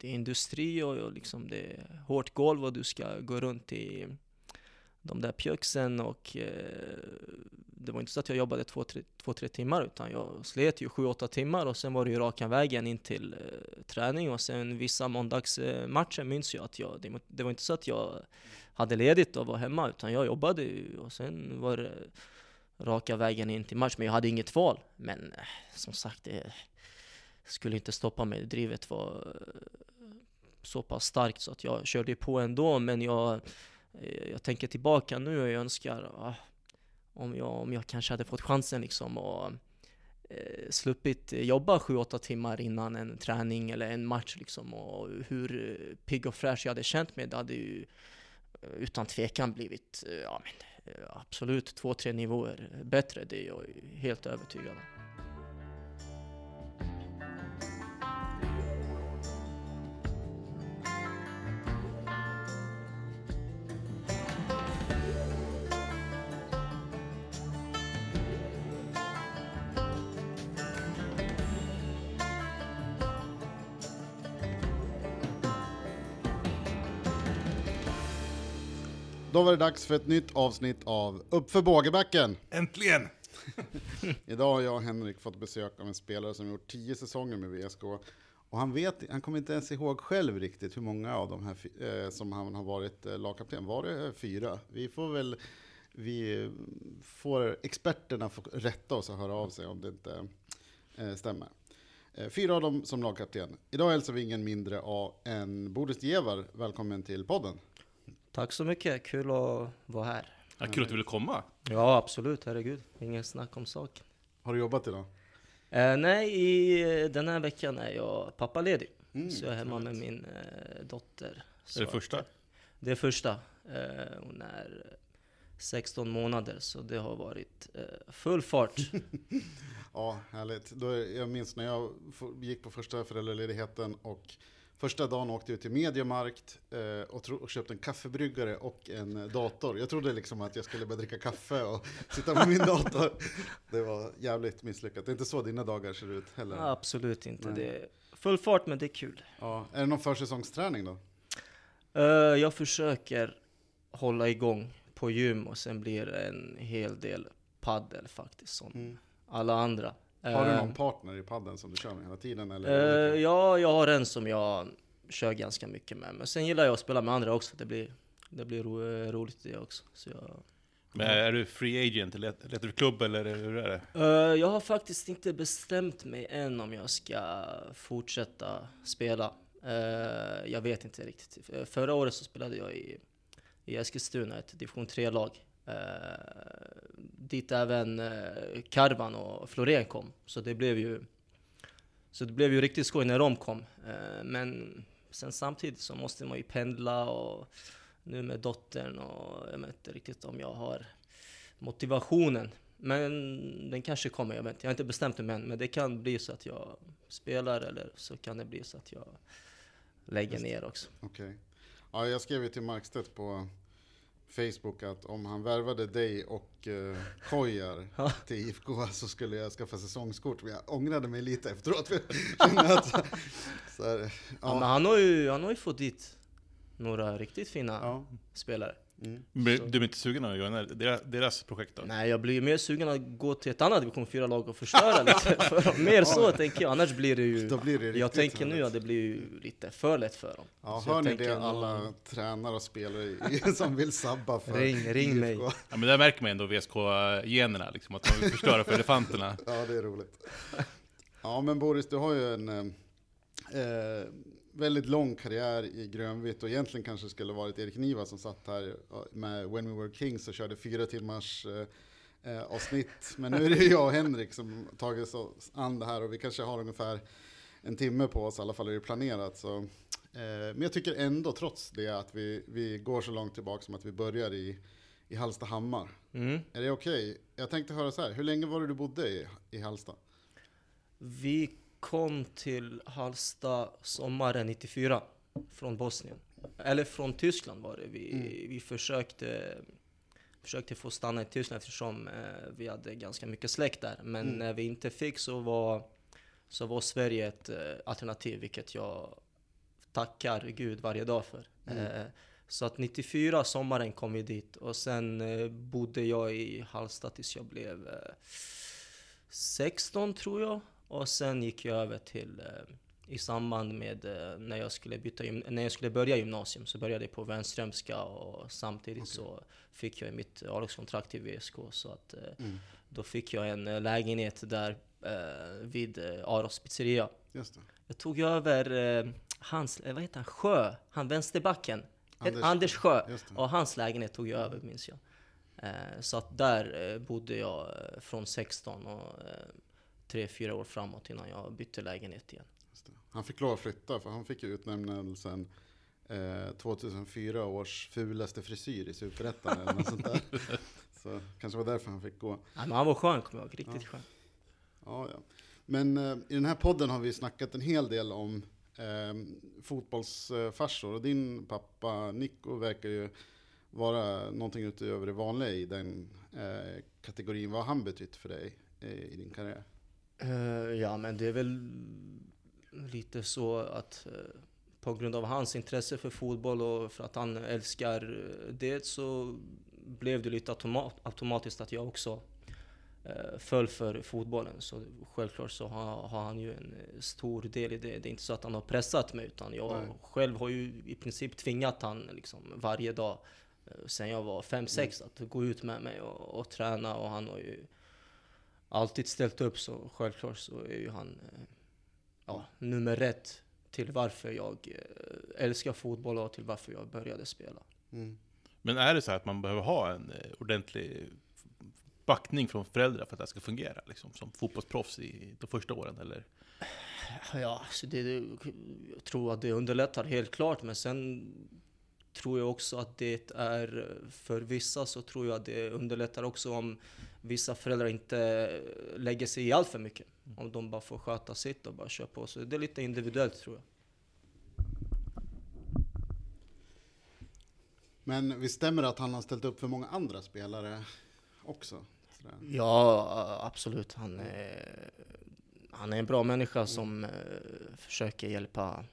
det är industri och, och liksom det är hårt golv och du ska gå runt i de där pjöxen och eh, det var inte så att jag jobbade två, tre, två, tre timmar utan jag slet ju sju, åtta timmar och sen var det ju raka vägen in till eh, träning och sen vissa måndagsmatcher minns jag att jag, det, det, var inte så att jag hade ledigt och var hemma utan jag jobbade ju och sen var det raka vägen in till match men jag hade inget val. Men eh, som sagt, det skulle inte stoppa mig. Drivet var eh, så pass starkt så att jag körde på ändå men jag eh, jag tänker tillbaka nu och jag önskar ah, om, jag, om jag kanske hade fått chansen liksom och eh, sluppit jobba 7-8 timmar innan en träning eller en match liksom och hur eh, pigg och fräsch jag hade känt mig, det hade ju utan tvekan blivit ja, men, absolut två, tre nivåer bättre, det är jag helt övertygad om. Då var det dags för ett nytt avsnitt av Uppför bågebacken. Äntligen! Idag har jag och Henrik fått besök av en spelare som gjort tio säsonger med VSK. Och han, vet, han kommer inte ens ihåg själv riktigt hur många av de här eh, som han har varit eh, lagkapten. Var det fyra? Vi får väl vi får experterna få rätta oss och höra av sig om det inte eh, stämmer. Eh, fyra av dem som lagkapten. Idag hälsar vi ingen mindre än Boris Gevar. Välkommen till podden. Tack så mycket, kul att vara här. Ja, kul att du ville komma. Ja, absolut, herregud. Ingen snack om saken. Har du jobbat idag? Eh, nej, i, den här veckan är jag pappaledig. Mm, så jag är hemma med min eh, dotter. Så är det första? Det är första. Eh, hon är 16 månader, så det har varit eh, full fart. ja, härligt. Då, jag minns när jag gick på första föräldraledigheten och Första dagen åkte jag till Mediamarkt eh, och, och, köpte en kaffebryggare och en eh, dator. Jag trodde liksom att jag skulle börja dricka kaffe och sitta med min dator. Det var jävligt misslyckat. Det är inte så dina dagar ser ut heller? Ja, absolut inte. Det är full fart, men det är kul. Ja. Är det någon försäsongsträning då? Uh, jag försöker hålla igång på gym och sen blir det en hel del paddel faktiskt, som mm. alla andra. Har du någon eh, partner i padden som du kör med hela tiden? Eller uh, ja, jag har en som jag kör ganska mycket med. Men sen gillar jag att spela med andra också. Det blir, det blir ro, roligt det också. Så jag, men är du free agent? Letar du klubb eller hur är det? Uh, jag har faktiskt inte bestämt mig än om jag ska fortsätta spela. Uh, jag vet inte riktigt. Förra året så spelade jag i, i Eskilstuna, ett division 3-lag. Eh, dit även eh, Karvan och Florén kom. Så det blev ju, så det blev ju riktigt skoj när de kom. Eh, men sen samtidigt så måste man ju pendla och nu med dottern och jag vet inte riktigt om jag har motivationen. Men den kanske kommer, jag vet inte. Jag har inte bestämt mig än. Men det kan bli så att jag spelar eller så kan det bli så att jag lägger ner också. Okej. Okay. Ja, jag skrev ju till Markstedt på Facebook att om han värvade dig och uh, Kojar till IFK så skulle jag skaffa säsongskort. Men jag ångrade mig lite efteråt. att, här, ja. Ja, men han har, ju, han har ju fått dit några riktigt fina ja. spelare. Mm. Du är inte sugen att göra deras, deras projekt då? Nej, jag blir mer sugen att gå till ett annat division 4-lag och förstöra lite för dem. Mer så tänker jag, annars blir det ju... Blir det jag tänker nu att det blir ju lite för lätt för dem. Ja, så hör ni det alla någon... tränare och spelare som vill sabba för Ring, ring IFK. mig. Ja, men där märker man ändå VSK-generna, liksom, att de vill förstöra för elefanterna. Ja, det är roligt. Ja, men Boris, du har ju en... Eh, väldigt lång karriär i grönvitt och egentligen kanske skulle varit Erik Niva som satt här med When We Were Kings och körde fyra timmars eh, eh, avsnitt. Men nu är det jag och Henrik som tagit oss an det här och vi kanske har ungefär en timme på oss, i alla fall är det planerat. Så, eh, men jag tycker ändå trots det att vi, vi går så långt tillbaka som att vi börjar i, i Hallstahammar. Mm. Är det okej? Okay? Jag tänkte höra så här, hur länge var det du bodde i, i Hallsta? Vi kom till Halsta sommaren 94 från Bosnien. Eller från Tyskland var det. Vi, mm. vi försökte, försökte få stanna i Tyskland eftersom eh, vi hade ganska mycket släkt där. Men mm. när vi inte fick så var, så var Sverige ett eh, alternativ, vilket jag tackar Gud varje dag för. Mm. Eh, så att 94, sommaren kom vi dit och sen bodde jag i Hallsta tills jag blev eh, 16 tror jag. Och sen gick jag över till, eh, i samband med eh, när, jag skulle byta, när jag skulle börja gymnasium så började jag på Vänströmska och samtidigt Okej. så fick jag mitt A-lagskontrakt i VSK. Så att eh, Mm. då fick jag en lägenhet där vid Aros pizzeria. Just det. Jag tog över eh, hans, vad heter han, Sjö, han vänsterbacken. Anders, Anders- Sjö. Och hans lägenhet tog jag över minns jag. Eh, så att där eh, bodde jag från 16 och tre, fyra år framåt innan jag bytte lägenhet igen. Han fick lov att flytta för han fick ju utnämnelsen eh, 2004 års fulaste frisyr i Superettan eller något sånt där. Så kanske var därför han fick gå. Ja, men han var skön kommer jag ihåg, riktigt Ja. skön. Ja, ja. Men eh, i den här podden har vi snackat en hel del om eh, fotbollsfarsor och din pappa Nico verkar ju vara någonting utöver det vanliga i den eh, kategorin. Vad har han betytt för dig eh, i din karriär? Eh, ja, men det är väl lite så att eh, på grund av hans intresse för fotboll och för att han älskar eh, det så blev det lite automa- automatiskt att jag också eh, föll för fotbollen. Så självklart så har, har han ju en stor del i det. Det är inte så att han har pressat mig utan jag Nej. själv har ju i princip tvingat han liksom varje dag sen jag var 5-6 att gå ut med mig och, och träna och han har ju alltid ställt upp så självklart så är ju han eh, ja, nummer ett till varför jag eh, älskar fotboll och till varför jag började spela. Mm. Men är det så att man behöver ha en eh, ordentlig backning från föräldrar för att det här ska fungera? Liksom, som fotbollsproffs i de första åren, eller? Ja, så det, det, jag tror att det underlättar helt klart, men sen tror jag också att det är, för vissa så tror jag att det underlättar också om vissa föräldrar inte lägger sig i allt för mycket. Om de bara får sköta sitt och bara köra på. Så det är lite individuellt tror jag. Men visst stämmer det att han har ställt upp för många andra spelare också? Ja, absolut. Han är, han är en bra människa som eh, försöker hjälpa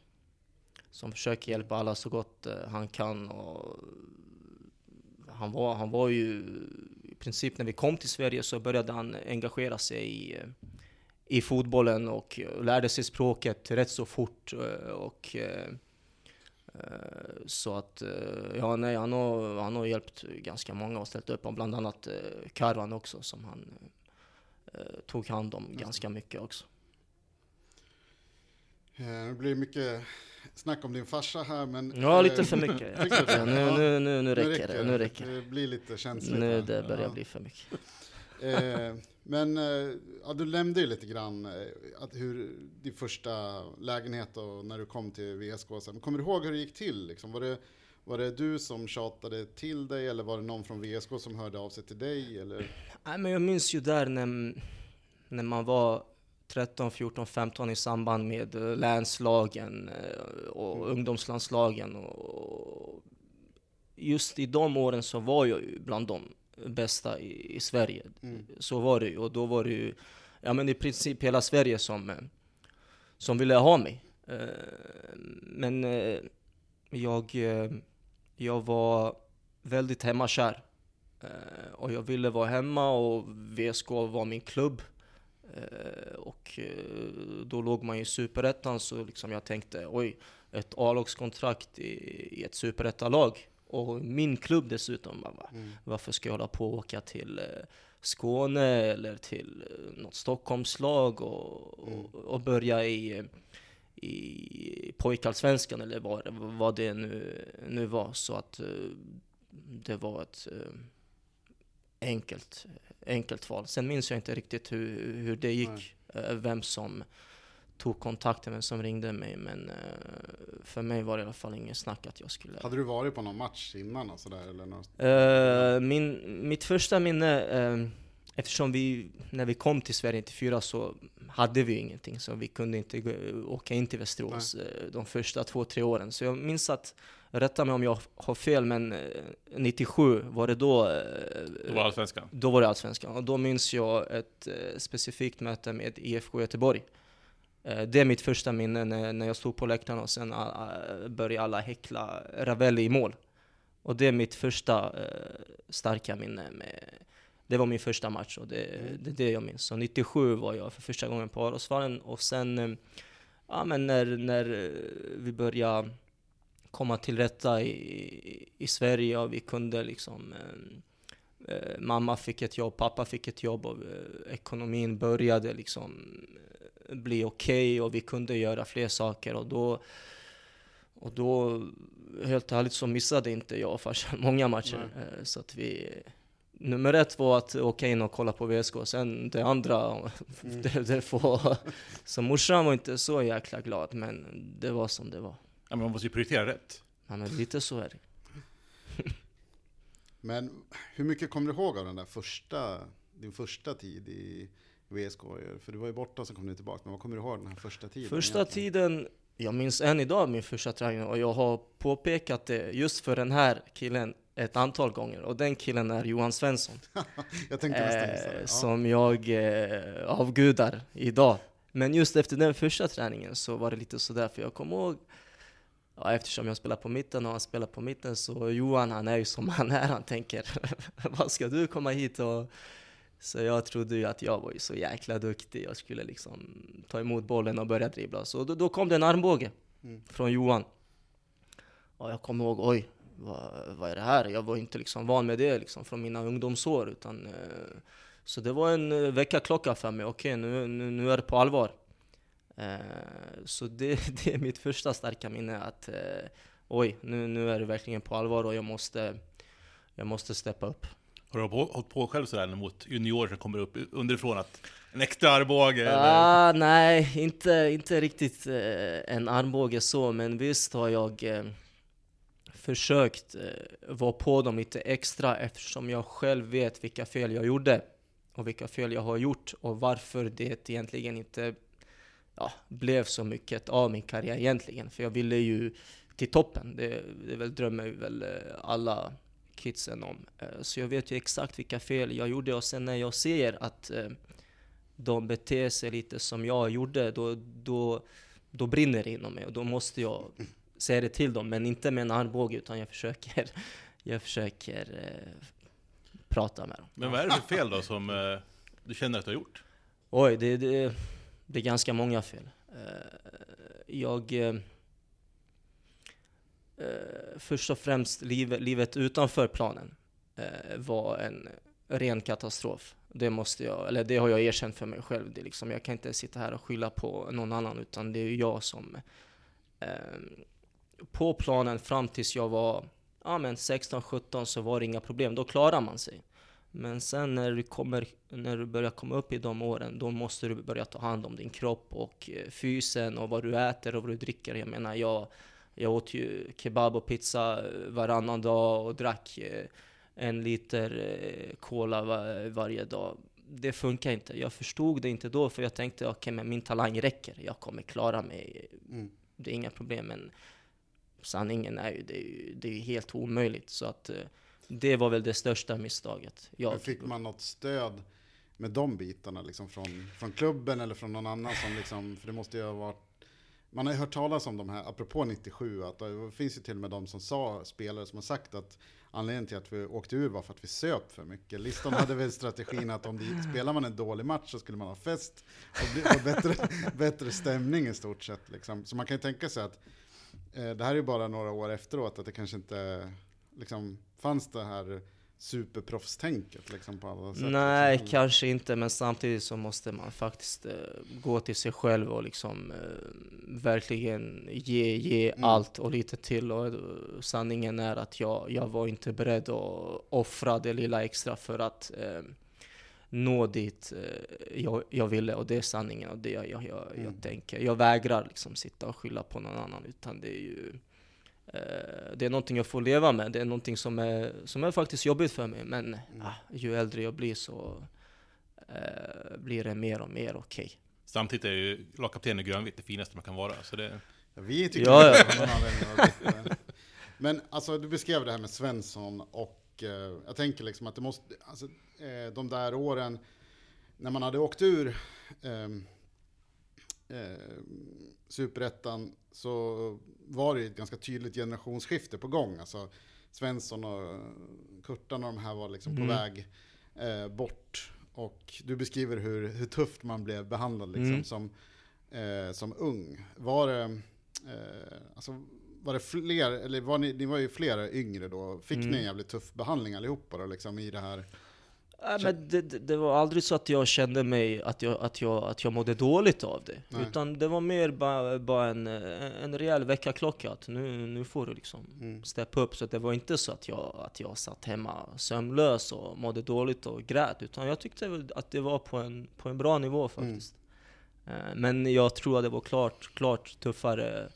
som försöker hjälpa alla så gott eh, han kan. Och han, var, han var ju i princip när vi kom till Sverige så började han engagera sig i, eh, i fotbollen och lärde sig språket rätt så fort. eh, Och, så att, ja nej, han har, han har hjälpt ganska många och ställt upp, och bland annat Karvan också som han tog hand om ganska mycket också. Det blir mycket snack om din farsa här men... Ja, lite eh, för mycket. Nu, nu, nu, nu räcker det. Nu räcker det. Det blir lite känsligt. Nu det börjar Ja. bli för mycket. Eh, men eh, ja, du nämnde ju lite grann att hur din första lägenhet och när du kom till VSK. Sen. Kommer du ihåg hur det gick till? Liksom? Var, det, var det du som tjatade till dig eller var det någon från VSK som hörde av sig till dig? Eller? Nej, men jag minns ju där när, när man var 13, 14, 15 i samband med eh, länslagen eh, och Mm. ungdomslandslagen. Och just i de åren så var jag ju bland de bästa i, i Sverige. Mm. Så var det ju. Och då var det ju ja, men i princip hela Sverige som, eh, som ville ha mig. Men jag, jag var väldigt hemmakär. Och jag ville vara hemma och VSK var min klubb. Eh, Och eh, då låg man i Superettan så liksom jag tänkte oj, ett A-lagskontrakt i, i ett Superettalag. Och min klubb dessutom. bara? Mm. Varför ska jag hålla på och åka till eh, Skåne eller till något Stockholmslag och, Mm. och, och börja i, i pojkallsvenskan eller vad, vad det nu, nu var. Så att det var ett enkelt, enkelt val. Sen minns jag inte riktigt hur, hur det gick, eh, vem som tog kontakten, vem som ringde mig. Men eh, för mig var det i alla fall ingen snack att jag skulle Hade du varit på någon match innan och sådär? Eller något? Eh, min, mitt första minne, eh, eftersom vi, när vi kom till Sverige 94 så hade vi ingenting, så vi kunde inte gå, åka in till Västerås eh, de första två, tre åren. Så jag minns att, rätta mig om jag har fel, men eh, 97 var det då, eh, Det var allsvenskan. då var det Allsvenskan. Och då minns jag ett eh, specifikt möte med IFK Göteborg. Eh, det är mitt första minne när, jag stod på läktaren och sen började alla häckla Ravelli i mål. Och det är mitt första starka minne. Med, det var min första match och det är det, det jag minns. Så 97 var jag för första gången på Arosvallen och sen ja, men när, när vi började komma till rätta i, i Sverige och vi kunde liksom eh, eh, mamma fick ett jobb, pappa fick ett jobb och eh, ekonomin började liksom eh, bli okej och vi kunde göra fler saker och då och då, helt ärligt så missade inte jag och farsan många matcher. Eh, så att vi, nummer ett var att åka in och kolla på VSK, sen det andra, Mm. det, det får, så morsan var inte så jäkla glad, men det var som det var. Ja, men man måste ju prioritera rätt. Ja, men lite så är det. Men hur mycket kommer du ihåg av den där första, din första tid i VSK? För du var ju borta och så kom du tillbaka. Men vad kommer du ihåg den här första tiden? Första egentligen? tiden, jag minns än idag min första träning och jag har påpekat det just för den här killen ett antal gånger och den killen är Johan Svensson. Jag tänkte eh, Ja. som jag eh, avgudar idag. Men just efter den första träningen så var det lite sådär, för jag kommer ihåg Ja, eftersom jag spelar på mitten och han spelar på mitten så Johan han är ju som han är, han tänker Vad ska du komma hit och... Så jag trodde ju att jag var ju så jäkla duktig, jag skulle liksom ta emot bollen och börja dribbla. Så då, då kom det en armbåge Mm. från Johan. Och jag kommer ihåg, oj, vad, vad är det här? Jag var inte liksom van med det liksom från mina ungdomsår. Utan, eh, så det var en eh, väckarklocka för mig, okej nu, nu, nu är det på allvar. Eh, så det, det är mitt första starka minne att eh, oj, nu, nu är det verkligen på allvar och jag måste, jag måste steppa upp. Har du hållit på själv sådär mot juniorer som kommer upp underifrån? Att en extra armbåge eller? Ah, nej, inte, inte riktigt eh, en armbåge så, men visst har jag försökt vara på dem lite extra eftersom jag själv vet vilka fel jag gjorde och vilka fel jag har gjort och varför det egentligen inte ja, blev så mycket av min karriär egentligen. För jag ville ju till toppen, det, det väl drömmer väl eh, alla kidsen om. Eh, Så jag vet ju exakt vilka fel jag gjorde och sen när jag ser att eh, de beter sig lite som jag gjorde, då, då, då brinner det inom mig och då måste jag säga det till dem, men inte med en armbåge utan jag försöker, jag försöker prata med dem. Men vad är det för fel då som du känner att du har gjort? Oj, det, det, det är ganska många fel. Eh, jag... Eh, eh, först och främst, livet, livet utanför planen var en ren katastrof. Det måste jag, eller det har jag erkänt för mig själv. Det liksom, jag kan inte sitta här och skylla på någon annan, utan det är jag som... På planen fram tills jag var ja, 16-17 så var det inga problem, då klarar man sig. Men sen när du, kommer, när du börjar komma upp i de åren, då måste du börja ta hand om din kropp och eh, fysen och vad du äter och vad du dricker. Jag menar, jag, jag åt ju kebab och pizza eh, varannan dag och drack eh, en liter cola va- varje dag. Det funkar inte. Jag förstod det inte då, för jag tänkte okej, men min talang räcker. Jag kommer klara mig. Mm. Det är inga problem. Men sanningen är ju, det är ju, det är helt omöjligt. Så att det var väl det största misstaget. Jag, fick man något stöd med de bitarna liksom från, från klubben eller från någon annan som liksom, för det måste ju ha varit man har ju hört talas om de här, apropå 97, att det finns ju till och med de som sa, spelare som har sagt att anledningen till att vi åkte ur var för att vi söp för mycket. Liston hade väl strategin att om det, spelar man en dålig match så skulle man ha fest och bli- få bättre, bättre stämning i stort sett. Liksom. Så man kan ju tänka sig att eh, det här är ju bara några år efteråt, att det kanske inte liksom, fanns det här superproffstänket liksom, på alla sätt. Nej, liksom. kanske inte, men samtidigt så måste man faktiskt eh, gå till sig själv och liksom eh, verkligen ge, ge Mm. allt och lite till. Och, eh, sanningen är att jag, jag var inte beredd att offra det lilla extra för att eh, nå dit eh, jag, jag ville. Och det är sanningen och det jag, jag, jag, Mm. jag tänker. Jag vägrar liksom sitta och skylla på någon annan, utan det är ju det är någonting jag får leva med, det är någonting som är, som är faktiskt jobbigt för mig. Men Mm. ah, ju äldre jag blir så eh, blir det mer och mer okej. Samtidigt är ju lagkapten i grönvitt det finaste man kan vara. Så det, Ja, vi tycker Ja, det ja. bättre. Men alltså, du beskrev det här med Svensson och eh, jag tänker liksom att det måste, alltså, eh, de där åren när man hade åkt ur, eh, eh, superettan så var det ett ganska tydligt generationsskifte på gång. Alltså Svensson och Kurtan och de här var liksom Mm. på väg eh, bort. Och du beskriver hur, hur tufft man blev behandlad liksom, Mm. som, eh, som ung. Var det, eh, alltså, var det fler, eller var ni, ni var ju flera yngre då, fick ni Mm. en jävligt tuff behandling allihopa då, liksom, i det här? Nej, men det, det, var aldrig så att jag kände mig att jag, att jag, att jag mådde dåligt av det. Nej. Utan det var mer bara, bara en, en rejäl väckarklocka. Att nu, nu får du liksom Mm. steppa upp. Så det var inte så att jag, att jag satt hemma sömnlös och mådde dåligt och grät. Utan jag tyckte att det var på en, på en bra nivå faktiskt. Eh, Men jag tror att det var klart, klart tuffare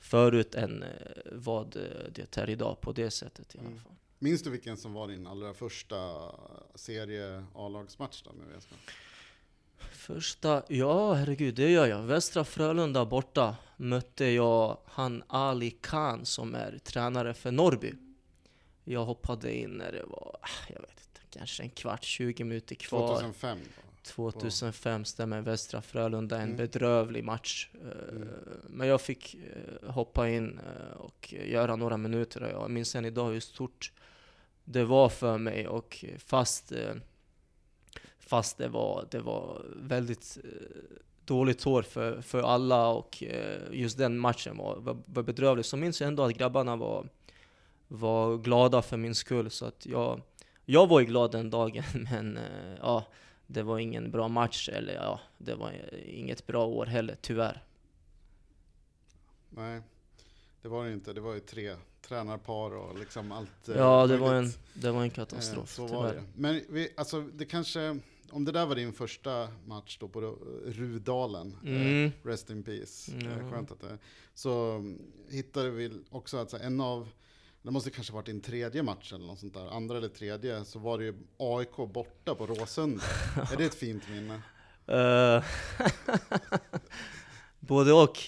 förut än eh, vad eh, det är idag på det sättet i alla Mm. fall. Minns du vilken som var din allra första serie A-lagsmatch då med VSK? Första, ja herregud, det gör jag. Västra Frölunda borta mötte jag han Ali Khan som är tränare för Norrby. Jag hoppade in när det var, ah, jag vet inte, kanske en kvart, 20 minuter kvar. 2005 då? 2005 stämmer Västra Frölunda, en Mm. bedrövlig match. Eh, Mm. Men jag fick eh, hoppa in eh, och göra några minuter och jag minns än idag hur stort det var för mig och fast, eh, fast det, var, det var väldigt eh, dåligt år för, för alla och eh, just den matchen var, var, var bedrövlig. Så minns jag ändå att grabbarna var, var glada för min skull. Så att jag, jag var ju glad den dagen men ja det var ingen bra match, eller ja, det var inget bra år heller, tyvärr. Nej, det var det inte. Det var ju tre tränarpar och liksom allt. eh, Ja, det var en, möjligt. det var en Eh, katastrof, Så var tyvärr. det. Men vi, alltså, det kanske, om det där var din första match då på Ru- Rudalen, eh, Mm. rest in peace, Ja. eh, skönt att det så mm, hittade vi också att så här, en av, det måste kanske varit din tredje match eller något sånt där, andra eller tredje, så var det ju AIK borta på Råsunda. är det ett fint minne? Eh, Både och.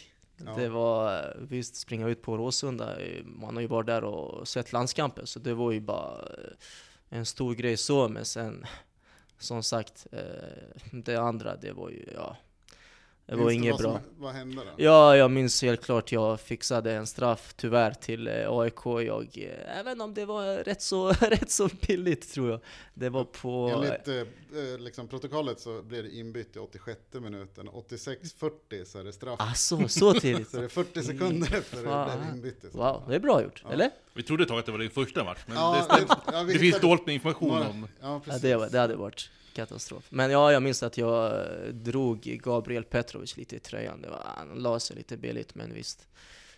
Ja. Det var, visst, springa ut på Råsunda, eh, man har ju varit där och sett landskamper, så det var ju bara eh, en stor grej så, men sen, som sagt, eh, det andra, det var ju, ja, det var Minns inget vad bra. Som, vad hände då? Ja, jag minns helt klart jag fixade en straff tyvärr till eh, AIK. Jag, eh, även om det var rätt så, rätt så billigt tror jag. Det var på... Enligt eh, liksom, protokollet så blir det inbytt i 86 minuten. 86.40 så är det straff. Alltså, så tidigt? Så det är 40 sekunder efter det blev inbytt. Wow, det är bra gjort, Ja. eller? Vi trodde ett tag att det var din första match, men Ja, det, stämmer. ja, det finns dåligt med information om... Ja, Ja, precis. det, var, det hade varit katastrof. Men ja, jag minns att jag eh, drog Gabriel Petrovic lite i tröjan. Det var, han la sig lite billigt, men visst.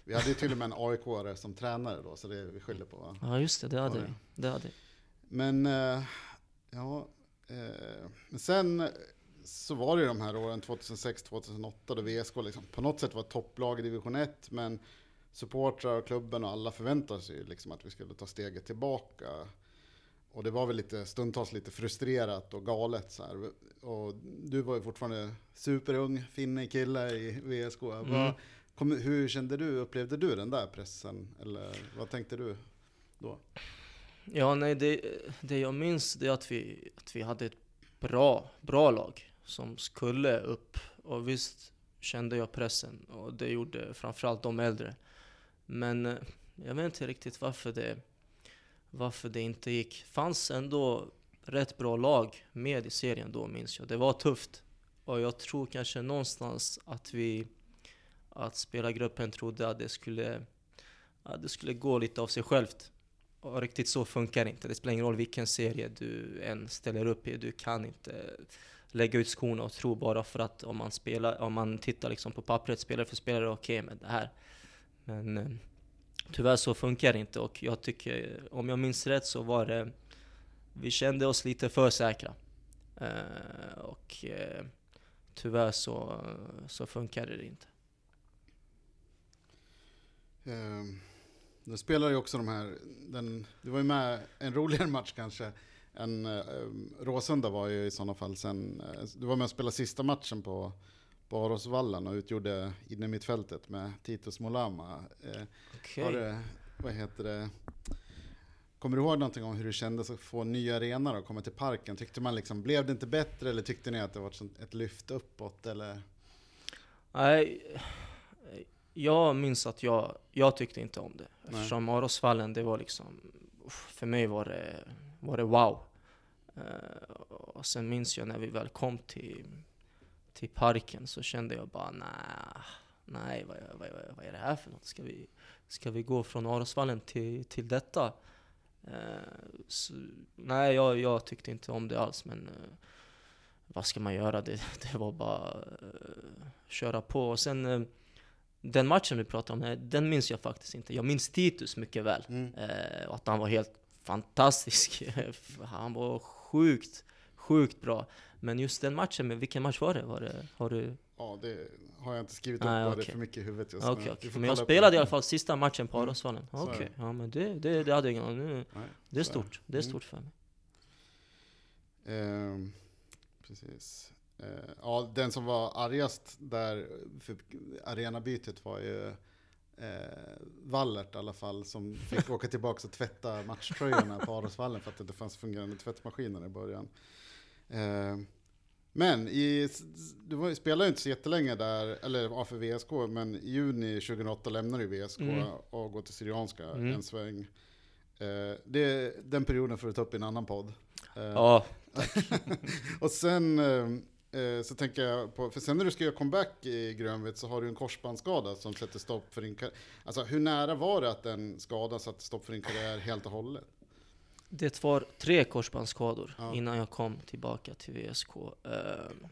Vi hade ju till och med en AIK-are som tränare då, så det vi skyller på. va? Ja, just det, det hade vi. Det hade. Men, eh, ja, eh, men sen så var det ju de här åren 2006-2008 då VSK liksom på något sätt var topplag i division 1, men supportrar och klubben och alla förväntade sig ju liksom att vi skulle ta steget tillbaka. Och det var väl lite, stundtals lite frustrerat och galet så här. Och du var ju fortfarande superung, finnig kille i VSK. Mm. Vad, kom, hur kände du, upplevde du den där pressen? Eller vad tänkte du då? Ja, nej, det, det jag minns det är att vi, att vi hade ett bra, bra lag som skulle upp. Och visst kände jag pressen och det gjorde framförallt de äldre. Men eh, jag vet inte riktigt varför det, varför det inte gick. fanns ändå rätt bra lag med i serien då minns jag. Det var tufft. Och jag tror kanske någonstans att vi, att spelargruppen trodde att det skulle, att det skulle gå lite av sig självt. Och riktigt så funkar det inte. Det spelar ingen roll vilken serie du än ställer upp i. Du kan inte lägga ut skorna och tro bara för att om man, spelar, om man tittar liksom på pappret, spelare för spelare, okej med det här. Men eh, tyvärr så funkar det inte och jag tycker, om jag minns rätt så var det, vi kände oss lite för säkra. Eh, och eh, tyvärr så, så funkade det inte. Eh, nu spelar ju också de här, den, du var ju med en roligare match kanske. En, eh, Råsunda var ju i sådana fall sen, eh, du var med och spelade sista matchen på, på Arosvallen och utgjorde inne mittfältet med Titus Molama. Eh, Okej. var det, vad heter det? Kommer du ihåg någonting om hur det kändes att få en ny arena och komma till parken? Tyckte man liksom, blev det inte bättre eller tyckte ni att det var ett, lyft uppåt eller? Nej, jag minns att jag, jag tyckte inte om det. Nej. Eftersom Arosvallen, det var liksom, för mig var det, var det wow. Eh, och sen minns jag när vi väl kom till, till parken så kände jag bara nej, nej vad, vad, vad, vad är det här för något? Ska vi, ska vi gå från Arosvallen till, till detta? Eh, så, nej, jag, jag tyckte inte om det alls men eh, vad ska man göra? Det, det var bara uh, köra på. Och sen den matchen vi pratade om, den minns jag faktiskt inte. Jag minns Titus mycket väl. Mm. Och att han var helt fantastisk. han var sjukt, sjukt bra. Men just den matchen, men vilken match var det? Var det har du? Ja, det har jag inte skrivit upp, Nej, bara det är för mycket i huvudet just Okej, nu. Men jag spelade i alla fall sista matchen på Mm. Arosvallen. Är Okej, det. ja men det, det, det hade jag ingen aning Det är stort. Det är Mm. stort för mig. Ehm, precis. Eh, ja, den som var argast där för arenabytet var ju eh, Wallert i alla fall, som fick åka tillbaka och tvätta matchtröjorna på Arosvallen för att det inte fanns fungerande tvättmaskiner i början. Eh, men i, du spelade ju inte så jättelänge där, eller ja, för VSK, men i juni 2008 lämnade du VSK Mm. och går till Syrianska Mm. en sväng. Eh, det, den perioden får du ta upp i en annan podd. Eh, Ja, och sen så tänker jag på, för sen när du ska göra comeback i Grönvitt så har du en korsbandsskada som sätter stopp för din karriär. Alltså hur nära var det att den skadan satte stopp för din karriär helt och hållet? Det var tre korsbandsskador Ja. innan jag kom tillbaka till VSK. Ehm,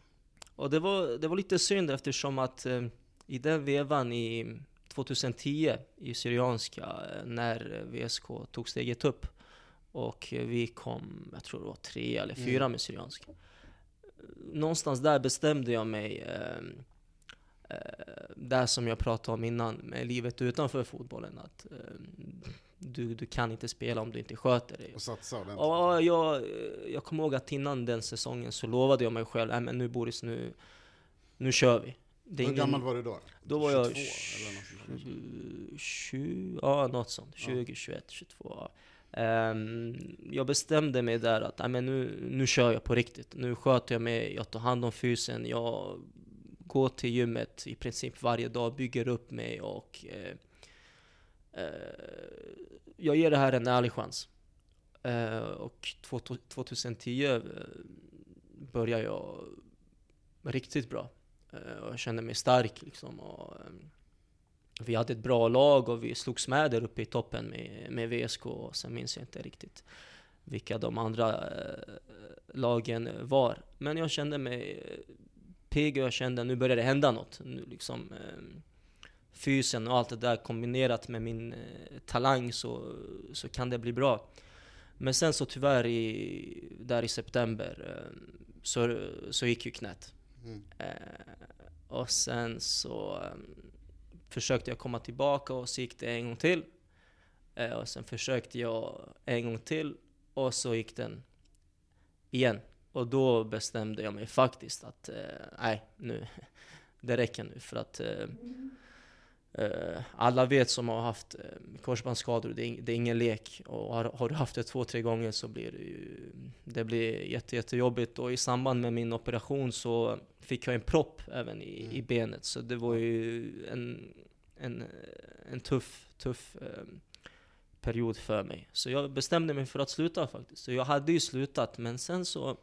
och det var, det var lite synd eftersom att eh, i den vevan i 2010 i Syrianska, eh, när VSK tog steget upp och vi kom, jag tror det var tre eller fyra Mm. med Syrianska. Någonstans där bestämde jag mig, ehm, eh, där som jag pratade om innan, med livet utanför fotbollen, att du, du kan inte spela om du inte sköter dig. Och satsa ordentligt? Ja, jag, jag kommer ihåg att innan den säsongen så lovade jag mig själv, nej men nu Boris, nu, nu kör vi. Det Hur ingen- gammal var du då? Då var jag 22 eller något sånt där. 20, ja något sånt. 20, 21, 22. Ja. Ehm, jag bestämde mig där att nej, men nu, nu kör jag på riktigt. Nu sköter jag mig, jag tar hand om fysen, jag går till gymmet i princip varje dag, bygger upp mig och eh, Eh, jag ger det här en ärlig chans. Eh, och 2010 eh, började jag riktigt bra. Eh, och jag kände mig stark liksom. Och, eh, vi hade ett bra lag och vi slogs med där uppe i toppen med, med VSK och sen minns jag inte riktigt vilka de andra eh, lagen var. Men jag kände mig pigg och jag kände att nu börjar det hända något. Nu liksom, eh, fysen och allt det där kombinerat med min eh, talang så, så kan det bli bra. Men sen så tyvärr i, där i september eh, så, så gick ju knät. Mm. Eh, och sen så försökte jag komma tillbaka och så gick det en gång till. Eh, och sen försökte jag en gång till och så gick den igen. Och då bestämde jag mig faktiskt att eh, nej, nu, det räcker nu. För att eh, alla vet som har haft eh, korsbandsskador, det är, det är ingen lek. Och har, har du haft det två, tre gånger så blir det ju det blir jätte, jättejobbigt. Och i samband med min operation så fick jag en propp även i, i Mm. benet. Så det var ju en, en, en tuff, tuff eh, period för mig. Så jag bestämde mig för att sluta faktiskt. Så jag hade ju slutat, men sen så Eh,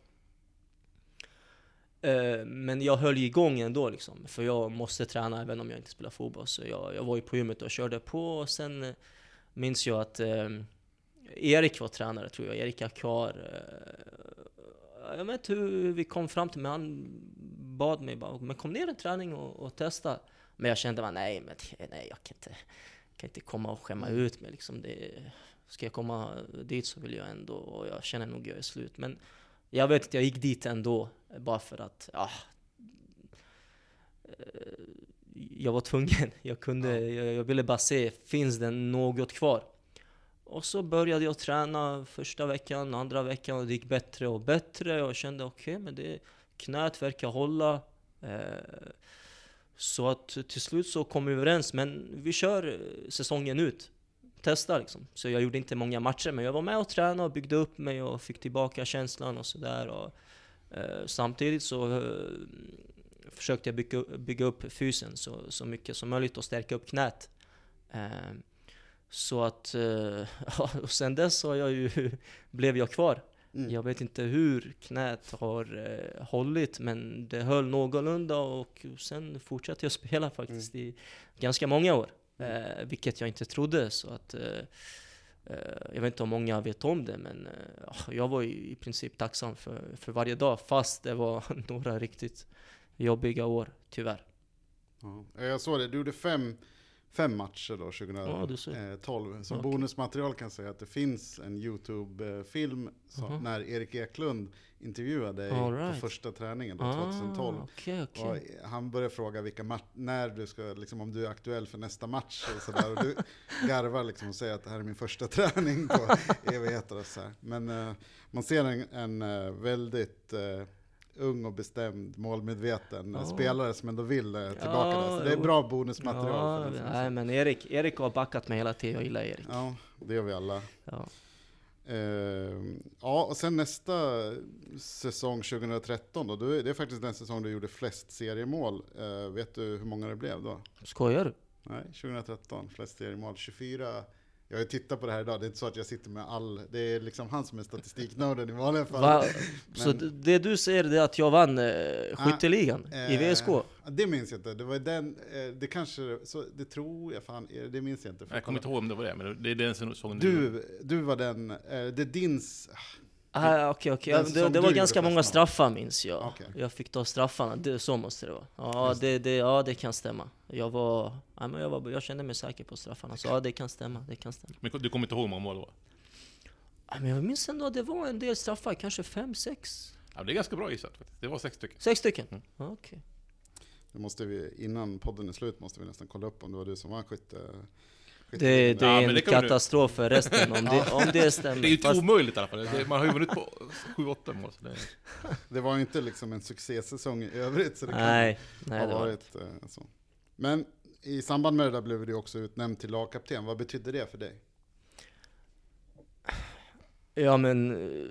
Eh, men jag höll igång ändå liksom, för jag måste träna även om jag inte spelar fotboll. Så jag, jag var ju på gymmet och körde på och sen eh, minns jag att eh, Erik var tränare tror jag, Erik Akar. Eh, jag vet inte hur vi kom fram till, men han bad mig bara, men kom ner en träning och, och testa. Men jag kände bara, nej, men nej, jag kan inte, kan inte komma och skämma ut mig liksom. Det, ska jag komma dit så vill jag ändå, och jag känner nog jag är slut. Men jag vet att jag gick dit ändå, bara för att, ja. eh, Jag var tvungen. Jag, kunde, jag, jag ville bara se, finns det något kvar? Och så började jag träna första veckan, andra veckan och det gick bättre och bättre. Och jag kände okej, men det, knät verkar hålla. Eh, så att till slut så kom vi överens, men vi kör eh, säsongen ut. Testa liksom. Så jag gjorde inte många matcher, men jag var med och tränade och byggde upp mig och fick tillbaka känslan och sådär. Eh, samtidigt så eh, försökte jag bygga, bygga upp fysen så, så mycket som möjligt och stärka upp knät. Eh, så att, eh, ja, och sen dess har jag ju, blev jag kvar. Mm. Jag vet inte hur knät har eh, hållit, men det höll någorlunda och sen fortsatte jag spela faktiskt i ganska många år. Eh, vilket jag inte trodde. Så att, eh, eh, jag vet inte om många vet om det, men eh, ah, jag var i, i princip tacksam för, för varje dag, fast det var några riktigt jobbiga år, tyvärr. Ja. Jag såg det, du gjorde fem, fem matcher då, Ja, du ser. 2012. Som Okej. bonusmaterial kan jag säga att det finns en YouTube-film som- Mhm. när Erik Eklund intervjuade dig All på right. första träningen då, 2012. Ah, okej, okej. Och han började fråga vilka när du ska, liksom, om du är aktuell för nästa match och sådär. Och du garvar liksom och säger att det här är min första träning på evigheter och så här. Men eh, man ser en, en eh, väldigt eh, ung och bestämd, målmedveten Ja. spelare som ändå vill eh, tillbaka Ja, där. Så det är bra bonusmaterial. Ja, för nej, men Erik, Erik har backat mig hela tiden, jag gillar Erik. ja, det gör vi alla. Ja. Eh, ja, och sen nästa säsong 2013 då, det är faktiskt den säsong du gjorde flest seriemål. Eh, vet du hur många det blev då? Skojar du? Nej, 2013, flest seriemål, 24. Jag har ju tittat på det här idag, det är inte så att jag sitter med all, det är liksom han som är statistiknörden i vanliga fall. Va? Så Men- det, det du säger det är att jag vann eh, skytteligan i Eh, VSK? ja, Det minns jag inte, det var den, eh, det kanske, så det tror jag fan, eh, det minns jag inte. Får Jag kommer inte ihåg om det var det, men det är den säsongen Du, du var den, eh, det är din, s- Ah, Ja, som Det, det var ganska många straffar minns jag. Okej. Jag fick ta straffarna, det, så måste det vara. Ja, det, det, ja det kan stämma. Jag var, ja, men jag var, jag kände mig säker på straffarna, så ja det kan stämma, det kan stämma. Men du kommer inte ihåg hur många mål det var? Ja, men jag minns ändå att det var en del straffar, kanske fem, sex? Ja, det är ganska bra gissat faktiskt. Det var sex stycken. Sex stycken? Mm. Ja, Okej. det måste vi, innan podden är slut måste vi nästan kolla upp om det var du som var skytte. Det, det Ja, är men en det katastrof för resten om det, om det stämmer. Det är ju inte Fast- omöjligt i alla fall. Man har ju vunnit på 7-8 mål. Så det, Det var ju inte liksom en succésäsong i övrigt, så det kan nej, nej ha det var varit eh, så. Men i samband med det där blev du också utnämnd till lagkapten. Vad betydde det för dig? Ja men eh,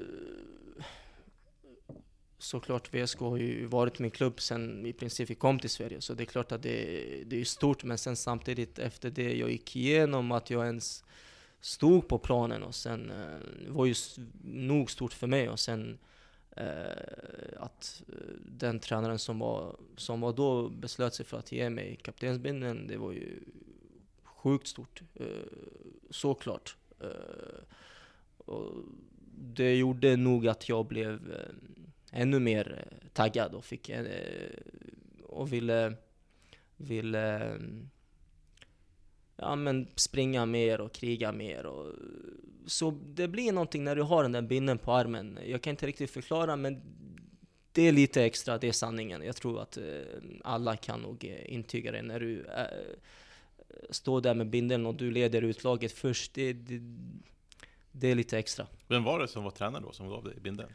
såklart VSK har ju varit min klubb sen i princip vi kom till Sverige. Så det är klart att det, det är stort. Men sen samtidigt efter det jag gick igenom, att jag ens stod på planen och sen eh, det var ju nog stort för mig. Och sen eh, att eh, den tränaren som var, som var då beslöt sig för att ge mig kaptensbindeln, det var ju sjukt stort. Eh, såklart. Eh, och det gjorde nog att jag blev eh, ännu mer eh, taggad och fick eh, och ville, ville eh, ja, men springa mer och kriga mer. Och, så det blir någonting när du har den där binden på armen. Jag kan inte riktigt förklara men det är lite extra, det är sanningen. Jag tror att alla kan nog intyga det när du äh, står där med bindeln och du leder utlaget först. Det, det, det är lite extra. vem var det som var tränare då, som gav dig bindeln?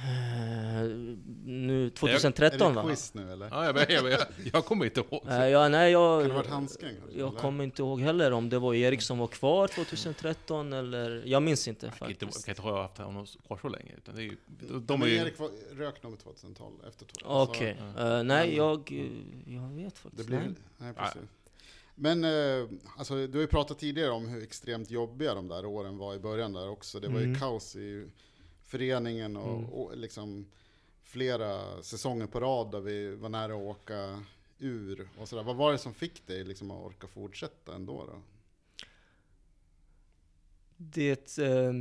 Eh, nu Är 2013 det va? quiz nu eller? Ja, jag, jag, jag, jag, kommer inte ihåg. Eh, ja, nej, jag, Kan det varit handsken kanske? jag eller? kommer inte ihåg heller om det var Erik som var kvar 2013 eller... Jag minns inte Jag kan inte, jag faktiskt. kan inte ha haft honom kvar så länge. Utan det är ju, de, är men ju... Erik var, rök nog 2012, efter 2012. Okej. Så Eh, nej, men- jag, jag vet Det faktiskt blir, nej. nej, precis. Men eh, alltså, du har ju pratat tidigare om hur extremt jobbiga de där åren var i början där också. Det var ju Mm. kaos i föreningen och, Mm. och liksom flera säsonger på rad där vi var nära att åka ur och sådär. Vad var det som fick dig liksom att orka fortsätta ändå då? Det eh,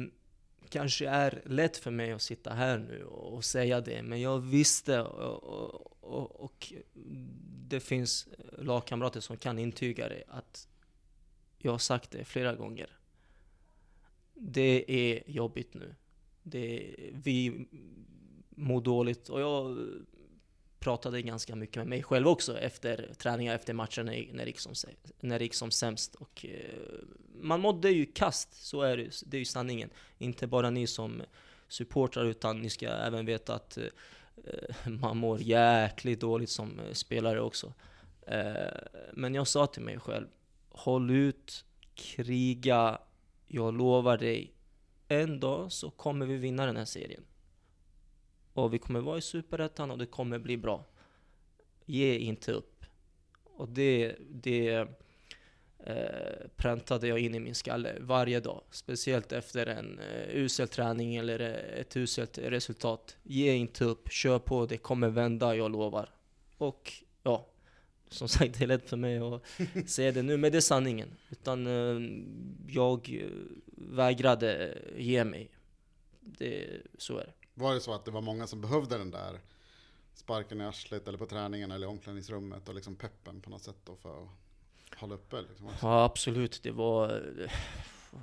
kanske är lätt för mig att sitta här nu och, säga det, men jag visste och, och, och, och det finns lagkamrater som kan intyga det, att jag har sagt det flera gånger. Det är jobbigt nu. Det, vi mår dåligt och jag pratade ganska mycket med mig själv också efter träningar, efter matcher när, när, det gick som, när det gick som sämst. Och, eh, man mådde ju kast, så är det, det är ju sanningen. Inte bara ni som supportrar utan ni ska även veta att eh, man mår jäkligt dåligt som spelare också. Eh, men jag sa till mig själv, håll ut, kriga, jag lovar dig, en dag så kommer vi vinna den här serien. Och vi kommer vara i Superettan och det kommer bli bra. ge inte upp. Och det, det eh, präntade jag in i min skalle varje dag. Speciellt efter en eh, usel träning eller eh, ett uselt resultat. Ge inte upp, kör på, det kommer vända, jag lovar. Och ja, som sagt, det är lätt för mig att säga det nu, men det är sanningen. Utan eh, jag eh, vägrade ge mig. Det, så är det. Var det så att det var många som behövde den där sparken i arslet eller på träningen eller i omklädningsrummet och liksom peppen på något sätt då för att hålla uppe? Liksom. Ja, absolut. Det var...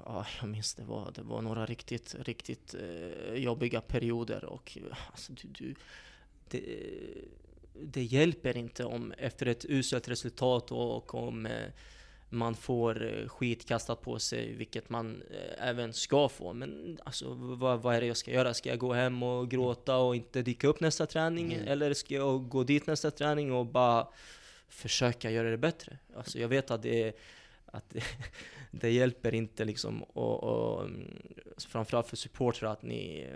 Ja, jag minns det var, det var några riktigt, riktigt eh, jobbiga perioder och alltså, du, du, det, det hjälper inte om efter ett uselt resultat och om eh, man får eh, skit kastat på sig, vilket man eh, även ska få. Men alltså, vad, vad är det jag ska göra? Ska jag gå hem och gråta och inte dyka upp nästa träning? Mm. Eller ska jag gå dit nästa träning och bara försöka göra det bättre? Alltså, jag vet att det, att det, det hjälper inte liksom, och, och, mm, framförallt för supportrar att ni,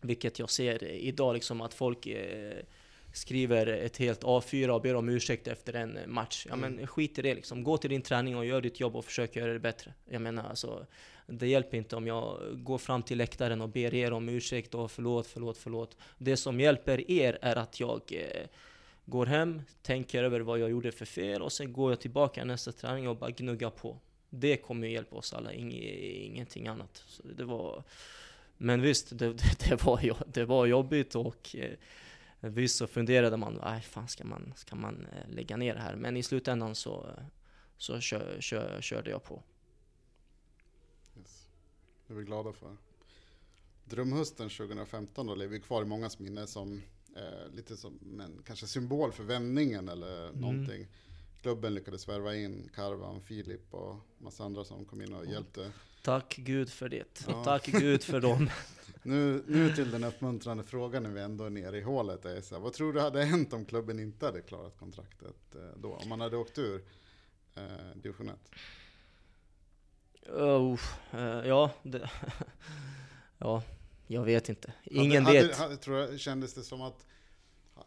vilket jag ser idag, liksom att folk eh, skriver ett helt A4 och ber om ursäkt efter en match. Ja men skit i det liksom. Gå till din träning och gör ditt jobb och försök göra det bättre. Jag menar alltså, det hjälper inte om jag går fram till läktaren och ber er om ursäkt och förlåt, förlåt, förlåt. Det som hjälper er är att jag eh, går hem, tänker över vad jag gjorde för fel och sen går jag tillbaka nästa träning och bara gnuggar på. Det kommer ju hjälpa oss alla, Ing, ingenting annat. Så det var... Men visst, det, det, det, var, det var jobbigt och eh, visst så funderade man, nej fan ska man, ska man eh, lägga ner det här? Men i slutändan så, så kör, kör, körde jag på. Yes. Det är vi glada för. Drömhösten 2015 då lever ju kvar i mångas minne som eh, lite som en kanske symbol för vändningen eller Mm. någonting. Klubben lyckades värva in Karvan, Filip och massa andra som kom in och Ja. hjälpte. Tack Gud för det. Ja. Tack Gud för dem. Nu, nu till den uppmuntrande frågan när vi ändå är nere i hålet. Är så här, vad tror du hade hänt om klubben inte hade klarat kontraktet eh, då? Om man hade åkt ur eh, division 1? Oh, eh, ja, det, ja, jag vet inte. Ingen hade, vet. Hade, tror jag, kändes det som att